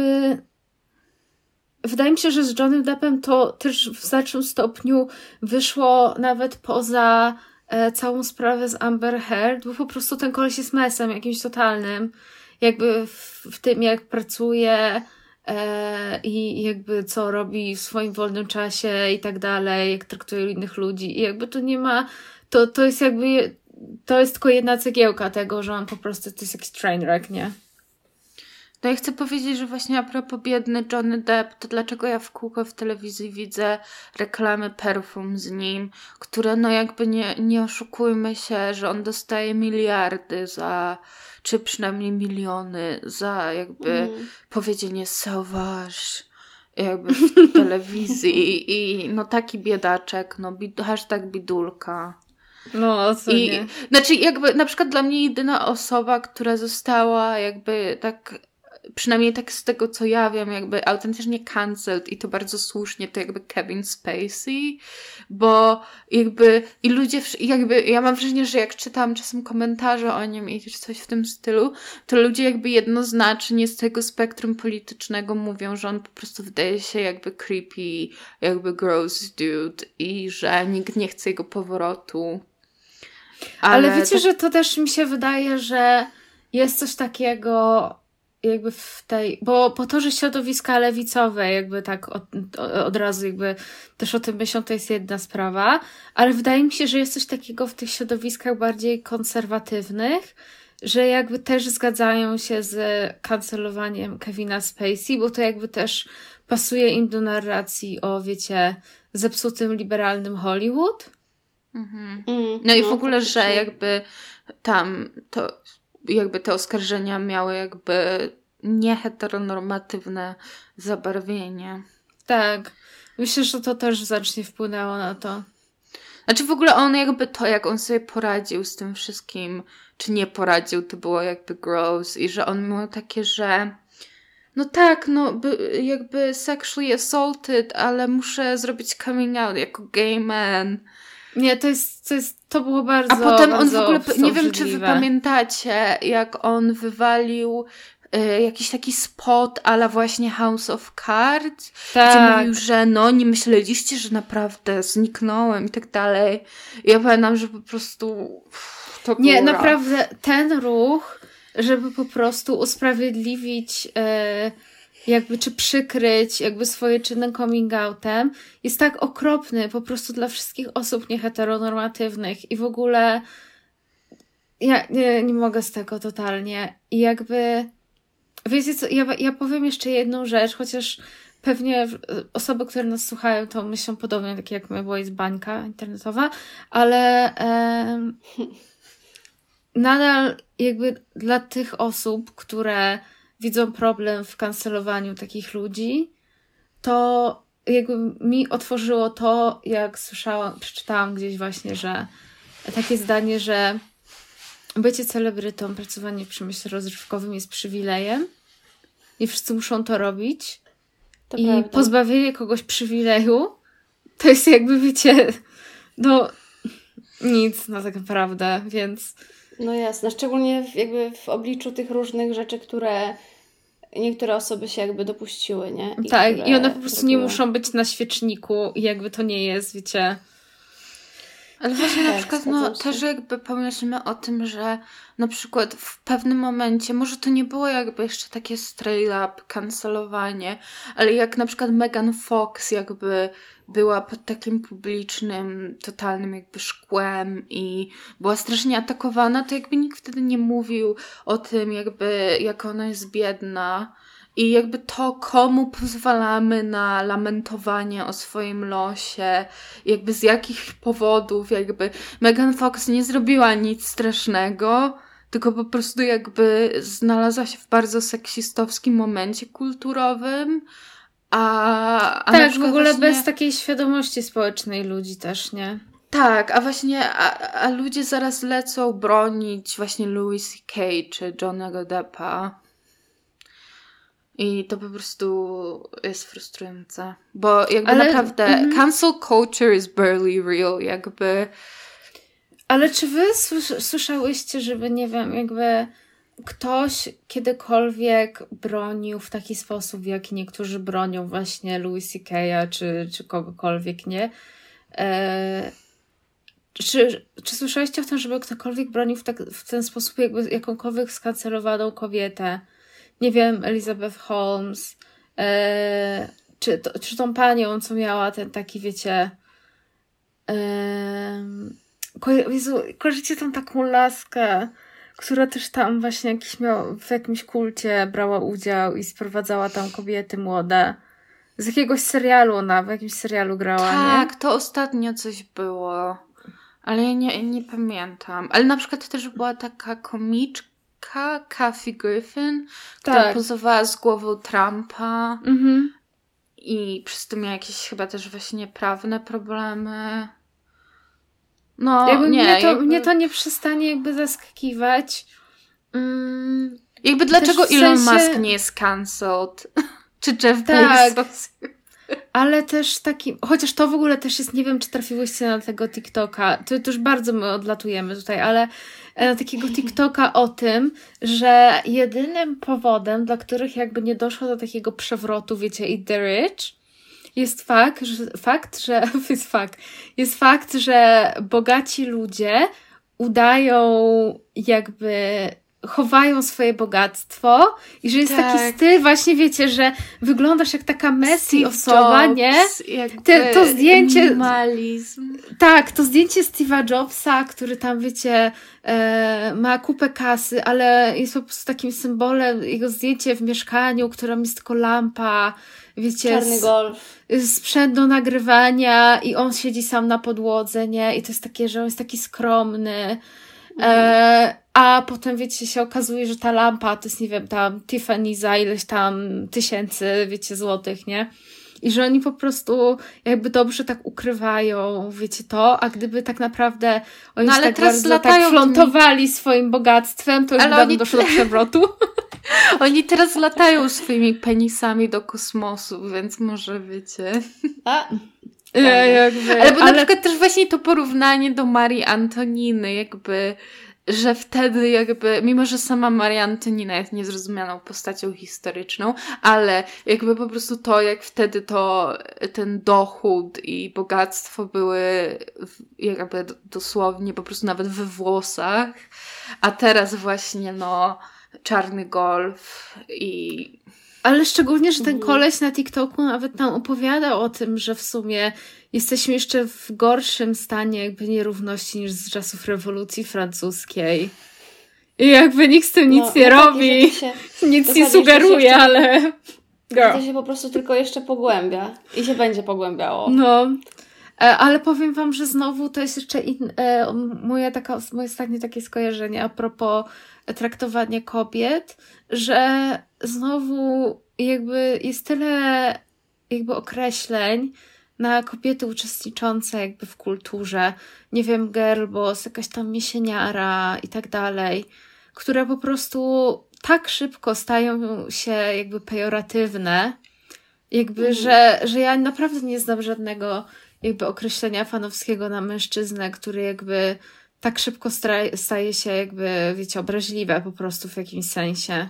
wydaje mi się, że z Johnnym Deppem to też w znacznym stopniu wyszło nawet poza e, całą sprawę z Amber Heard, bo po prostu ten koleś jest mesem jakimś totalnym. Jakby w, w tym, jak pracuje e, i jakby co robi w swoim wolnym czasie i tak dalej, jak traktuje innych ludzi. I jakby to nie ma, to, to jest jakby, to jest tylko jedna cegiełka tego, że on po prostu to jest jakiś train wreck, nie? No i chcę powiedzieć, że właśnie a propos biedny Johnny Depp, to dlaczego ja w kółko w telewizji widzę reklamy perfum z nim, które no jakby nie, nie oszukujmy się, że on dostaje miliardy za, czy przynajmniej miliony za jakby Mm. powiedzienie sauvage jakby w telewizji i no taki biedaczek, no bid, hashtag bidulka. No, co I nie. znaczy jakby na przykład dla mnie jedyna osoba, która została jakby tak przynajmniej tak z tego co ja wiem, jakby autentycznie cancelled i to bardzo słusznie, to jakby Kevin Spacey, bo jakby i ludzie, jakby ja mam wrażenie, że jak czytam czasem komentarze o nim i coś w tym stylu, to ludzie jakby jednoznacznie z tego spektrum politycznego mówią, że on po prostu wydaje się jakby creepy, jakby gross dude i że nikt nie chce jego powrotu. Ale, wiecie, to- że to też mi się wydaje, że jest coś takiego jakby w tej, bo po to, że środowiska lewicowe jakby tak od, od razu jakby też o tym myślą, to jest jedna sprawa, ale wydaje mi się, że jest coś takiego w tych środowiskach bardziej konserwatywnych, że jakby też zgadzają się z kancelowaniem Kevina Spacey, bo to jakby też pasuje im do narracji o, wiecie, zepsutym liberalnym Hollywood. Mhm. Mm, No i w ogóle, że jakby tam to jakby te oskarżenia miały jakby nieheteronormatywne zabarwienie. Tak. Myślę, że to też znacznie wpłynęło na to. Znaczy w ogóle on jakby to, jak on sobie poradził z tym wszystkim, czy nie poradził, to było jakby gross i że on miał takie, że no tak, no by, jakby sexually assaulted, ale muszę zrobić coming out jako gay man. Nie, to jest, to jest, to było bardzo A potem on w bardzo ogóle, nie wiem czy wy pamiętacie, jak on wywalił y, jakiś taki spot ala właśnie House of Cards, gdzie Tak. mówił, że no nie myśleliście, że naprawdę zniknąłem i tak dalej. I ja pamiętam, że po prostu uff, to Nie, było naprawdę ten ruch, żeby po prostu usprawiedliwić e, jakby, czy przykryć jakby swoje czyny coming outem, jest tak okropny po prostu dla wszystkich osób nieheteronormatywnych i w ogóle ja nie, nie mogę z tego totalnie. I jakby wiecie co, ja, ja powiem jeszcze jedną rzecz, chociaż pewnie e, osoby, które nas słuchają, to myślą podobnie, tak jak my, bo jest bańka internetowa, ale em, nadal jakby dla tych osób, które widzą problem w kancelowaniu takich ludzi, to jakby mi otworzyło to, jak słyszałam, przeczytałam gdzieś właśnie, że takie zdanie, że bycie celebrytą, pracowanie w przemyśle rozrywkowym jest przywilejem. Nie wszyscy muszą to robić. To I prawda. pozbawienie kogoś przywileju to jest jakby, wiecie, no nic no tak naprawdę, więc No jasne, szczególnie w, jakby w obliczu tych różnych rzeczy, które niektóre osoby się jakby dopuściły, nie? tak, które i one po prostu nie muszą być na świeczniku i jakby to nie jest, wiecie, Ale właśnie na Tak, przykład, no też jakby pomyślmy o tym, że na przykład w pewnym momencie, może to nie było jakby jeszcze takie straight up kancelowanie, ale jak na przykład Megan Fox jakby była pod takim publicznym, totalnym jakby szkłem i była strasznie atakowana, to jakby nikt wtedy nie mówił o tym jakby, jak ona jest biedna. I jakby to, komu pozwalamy na lamentowanie o swoim losie, jakby z jakich powodów, jakby Megan Fox nie zrobiła nic strasznego, tylko po prostu jakby znalazła się w bardzo seksistowskim momencie kulturowym, a, a tak, w ogóle właśnie, bez takiej świadomości społecznej ludzi też, nie? Tak, a właśnie, a, a ludzie zaraz lecą bronić właśnie Louis C.K. czy Johnnego Deppa. I to po prostu jest frustrujące. Bo jakby Ale- naprawdę mhm. cancel culture is barely real. Jakby Ale czy wy słys- słyszałyście, żeby, nie wiem, jakby ktoś kiedykolwiek bronił w taki sposób, w jaki niektórzy bronią właśnie Louis C.K.'a czy, czy kogokolwiek, nie? E, czy, czy słyszałyście o tym, żeby ktokolwiek bronił w, tak, w ten sposób jakby jakąkolwiek skancelowaną kobietę? Nie wiem, Elizabeth Holmes, e, czy, to, czy tą panią, co miała ten taki, wiecie... em, Ko- Jezu, kojarzycie tą taką laskę, która też tam właśnie jakiś miał, w jakimś kulcie brała udział i sprowadzała tam kobiety młode. Z jakiegoś serialu ona, w jakimś serialu grała, nie? Tak, to ostatnio coś było. Ale ja nie, nie pamiętam. Ale na przykład też była taka komiczka, Kathy Griffin, która Tak. pozowała z głową Trumpa Mhm. i przez to miała jakieś chyba też właśnie prawne problemy. No, jakby nie, mnie, to, jakby, mnie to nie przestanie jakby zaskakiwać. Mm, jakby dlaczego Elon sensie- Musk nie jest cancelled? Czy Jeff Tak. Bezos? ale też taki, chociaż to w ogóle też jest, nie wiem, czy trafiłyście na tego TikToka, to, to już bardzo my odlatujemy tutaj, ale e, na takiego TikToka o tym, że jedynym powodem, dla których jakby nie doszło do takiego przewrotu, wiecie, i the rich, jest fakt, że, fakt, że jest fakt, jest fakt, że bogaci ludzie udają jakby chowają swoje bogactwo i że jest taki Tak. styl właśnie, wiecie, że wyglądasz jak taka Messi Steve osoba, Jobs, nie? Te- to zdjęcie- Minimalizm. Tak, to zdjęcie Steve'a Jobsa, który tam, wiecie, e, ma kupę kasy, ale jest po prostu takim symbolem, jego zdjęcie w mieszkaniu, którym jest tylko lampa, wiecie, Czarny golf. sprzęt do nagrywania i on siedzi sam na podłodze, nie? I to jest takie, że on jest taki skromny. E, a potem, wiecie, się okazuje, że ta lampa to jest, nie wiem, tam Tiffany za ileś tam tysięcy, wiecie, złotych, nie? I że oni po prostu jakby dobrze tak ukrywają, wiecie, to, a gdyby tak naprawdę oni No, ale tak teraz bardzo tak flontowali swoim bogactwem, to już Ale dawno doszło do przewrotu. Oni teraz latają swoimi penisami do kosmosu, więc może wiecie. A, E, jakby, Ale bo na przykład też właśnie to porównanie do Marii Antoniny, jakby, że wtedy jakby, mimo że sama Maria Antonina jest niezrozumianą postacią historyczną, ale jakby po prostu to, jak wtedy to ten dochód i bogactwo były jakby dosłownie po prostu nawet we włosach, a teraz właśnie no czarny golf i Ale szczególnie, że ten Mhm. koleś na TikToku nawet tam opowiadał o tym, że w sumie jesteśmy jeszcze w gorszym stanie jakby nierówności niż z czasów rewolucji francuskiej. I jakby nikt z tym nic no, nie no tak, robi, to się, nic nie sugeruje, jeszcze- ale... Girl. to się po prostu tylko jeszcze pogłębia. I się będzie pogłębiało. No. E, Ale powiem wam, że znowu to jest jeszcze in, e, moja taka, moje ostatnie takie skojarzenie a propos traktowania kobiet, że znowu jakby jest tyle jakby określeń na kobiety uczestniczące jakby w kulturze, nie wiem, girlboss, jakaś tam miesieniara i tak dalej, które po prostu tak szybko stają się jakby pejoratywne, jakby, Mhm. że, że ja naprawdę nie znam żadnego jakby określenia fanowskiego na mężczyznę, który jakby tak szybko staje się jakby, wiecie, obraźliwe po prostu w jakimś sensie.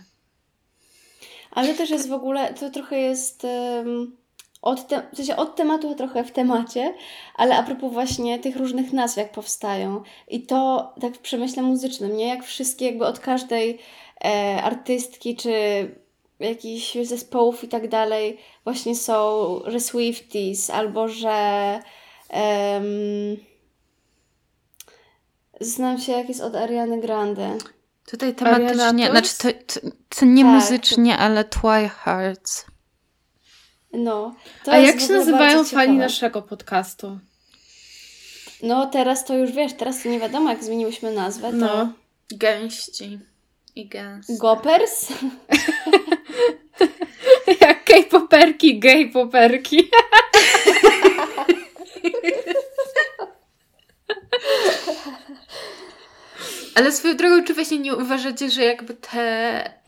Ale też jest w ogóle, to trochę jest em, od, te, w sensie od tematu trochę w temacie, ale a propos właśnie tych różnych nazw, jak powstają. I to tak w przemyśle muzycznym, nie? Jak wszystkie jakby od każdej e, artystki czy jakichś zespołów i tak dalej właśnie są, że Swifties albo że em, znam się jak jest od Ariany Grande. Tutaj tematycznie, znaczy to, to, to nie Tak, muzycznie, ale Twihearts. No. To A jak się nazywają fani naszego podcastu? No teraz to już wiesz, teraz to nie wiadomo jak zmieniłyśmy nazwę, to No. Gęści i gęsty. Gopers? Jak gay-poperki, gay-poperki. Ale swoją drogą, czy właśnie nie uważacie, że jakby te,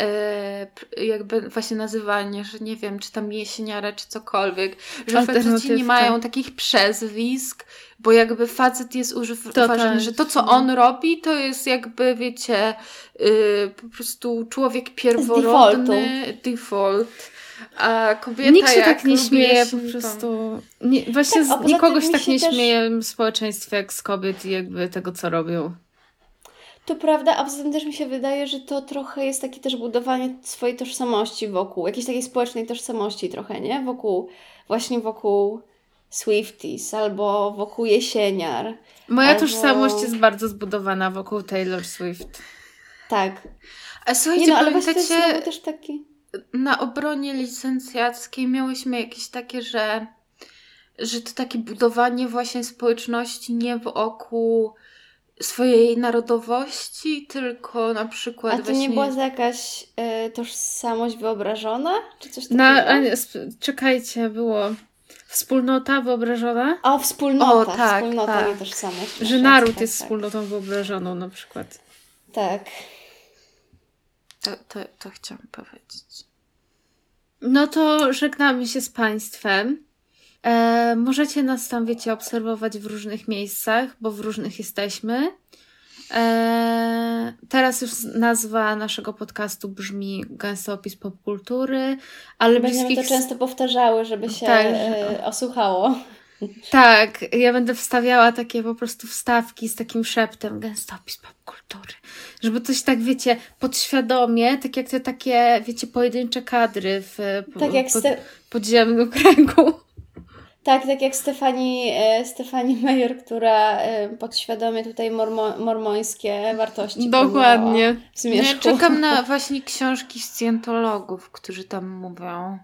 e, jakby właśnie nazywanie, że nie wiem, czy tam jesieniara, czy cokolwiek, że faceci nie mają takich przezwisk, bo jakby facet jest używany, Totalnie. że to, co on robi, to jest jakby, wiecie, y, po prostu człowiek pierworodny, default. A kobieta Nikt się jak tak nie śmieje po prostu. Nie, właśnie Tak, z, poza nikogo tym się mi tak nie też- śmieje w społeczeństwie jak z kobiet i jakby tego, co robią. To prawda, a poza tym też mi się wydaje, że to trochę jest takie też budowanie swojej tożsamości wokół, jakiejś takiej społecznej tożsamości trochę, nie? Wokół, właśnie wokół Swifties albo wokół jesieniar. Moja Albo- tożsamość jest bardzo zbudowana wokół Taylor Swift. Tak. A słuchajcie, Nie no, ale pamiętacie, też taki... na obronie licencjackiej miałyśmy jakieś takie, że, że to takie budowanie właśnie społeczności nie wokół swojej narodowości, tylko na przykład A to właśnie... nie była za jakaś e, tożsamość wyobrażona? Czy coś takiego? Na, a czekajcie, było wspólnota wyobrażona, O, wspólnota. O, tak, wspólnota, tak. nie tożsamość. że Masz naród rację, jest tak, wspólnotą wyobrażoną na przykład. Tak. To, to, to chciałam powiedzieć. No to żegnamy się z Państwem. E, możecie nas tam, wiecie, obserwować w różnych miejscach, bo w różnych jesteśmy. E, teraz już nazwa naszego podcastu brzmi Gęsty opis popkultury, ale Będziemy bliskich... to często powtarzały, żeby się Tak. e, osłuchało. Tak, ja będę wstawiała takie po prostu wstawki z takim szeptem Gęsty opis popkultury. Żeby coś tak, wiecie, podświadomie, tak jak te takie, wiecie, pojedyncze kadry w Tak jak, pod, Ste- podziemnym kręgu. Tak, tak jak Stefani, e, Stefani Meyer, która e, podświadomie tutaj mormo, mormońskie wartości Dokładnie. Ja czekam na właśnie książki scjentologów, którzy tam mówią.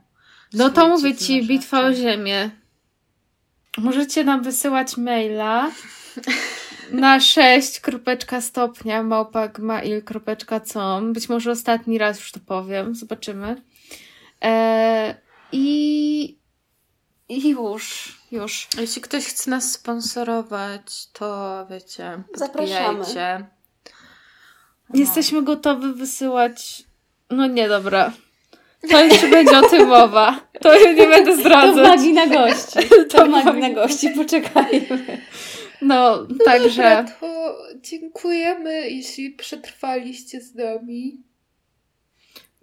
No to mówię ci, bitwa o ziemię. Możecie nam wysyłać maila na 6 kropeczka stopnia małpagmail.com. Być może ostatni raz już to powiem. Zobaczymy. E, I i już, już. Jeśli ktoś chce nas sponsorować, to wiecie, Zapraszamy. podbijajcie. Jesteśmy gotowi wysyłać. No nie, dobra. To jeszcze będzie o tym mowa. To ja nie będę To zdradzać. magii na gości. To To magii na gości, poczekajmy. No, także. to dziękujemy, jeśli przetrwaliście z nami.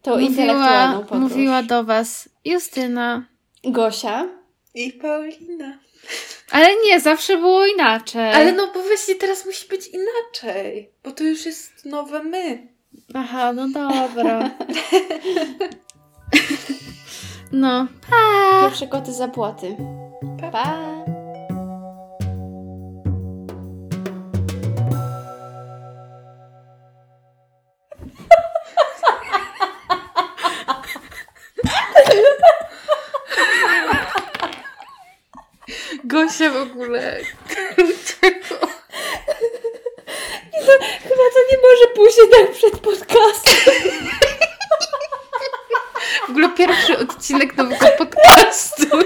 To Mówiła, intelektualną podróż. mówiła do Was Justyna. Gosia. I Paulina. Ale nie, zawsze było inaczej. Ale no bo właśnie teraz musi być inaczej, bo to już jest nowe my. Aha, no dobra. No, pa! Pierwsze koty za płoty. Pa! Gosia w ogóle. Chyba to nie może pójść tak przed podcastem. W ogóle pierwszy odcinek nowego podcastu.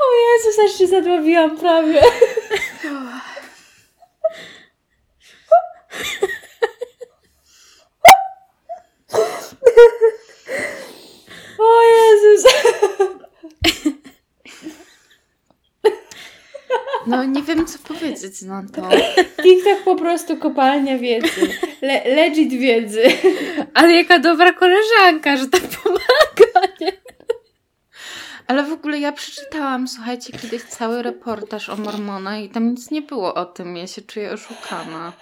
O Jezus, aż się zadławiłam prawie. O Jezus. No nie wiem co powiedzieć na to. TikTok po prostu kopalnia wiedzy. Le legit wiedzy. Ale jaka dobra koleżanka, że tak pomaga, nie? Ale w ogóle ja przeczytałam, słuchajcie, kiedyś cały reportaż o Mormona i tam nic nie było o tym. Ja się czuję oszukana.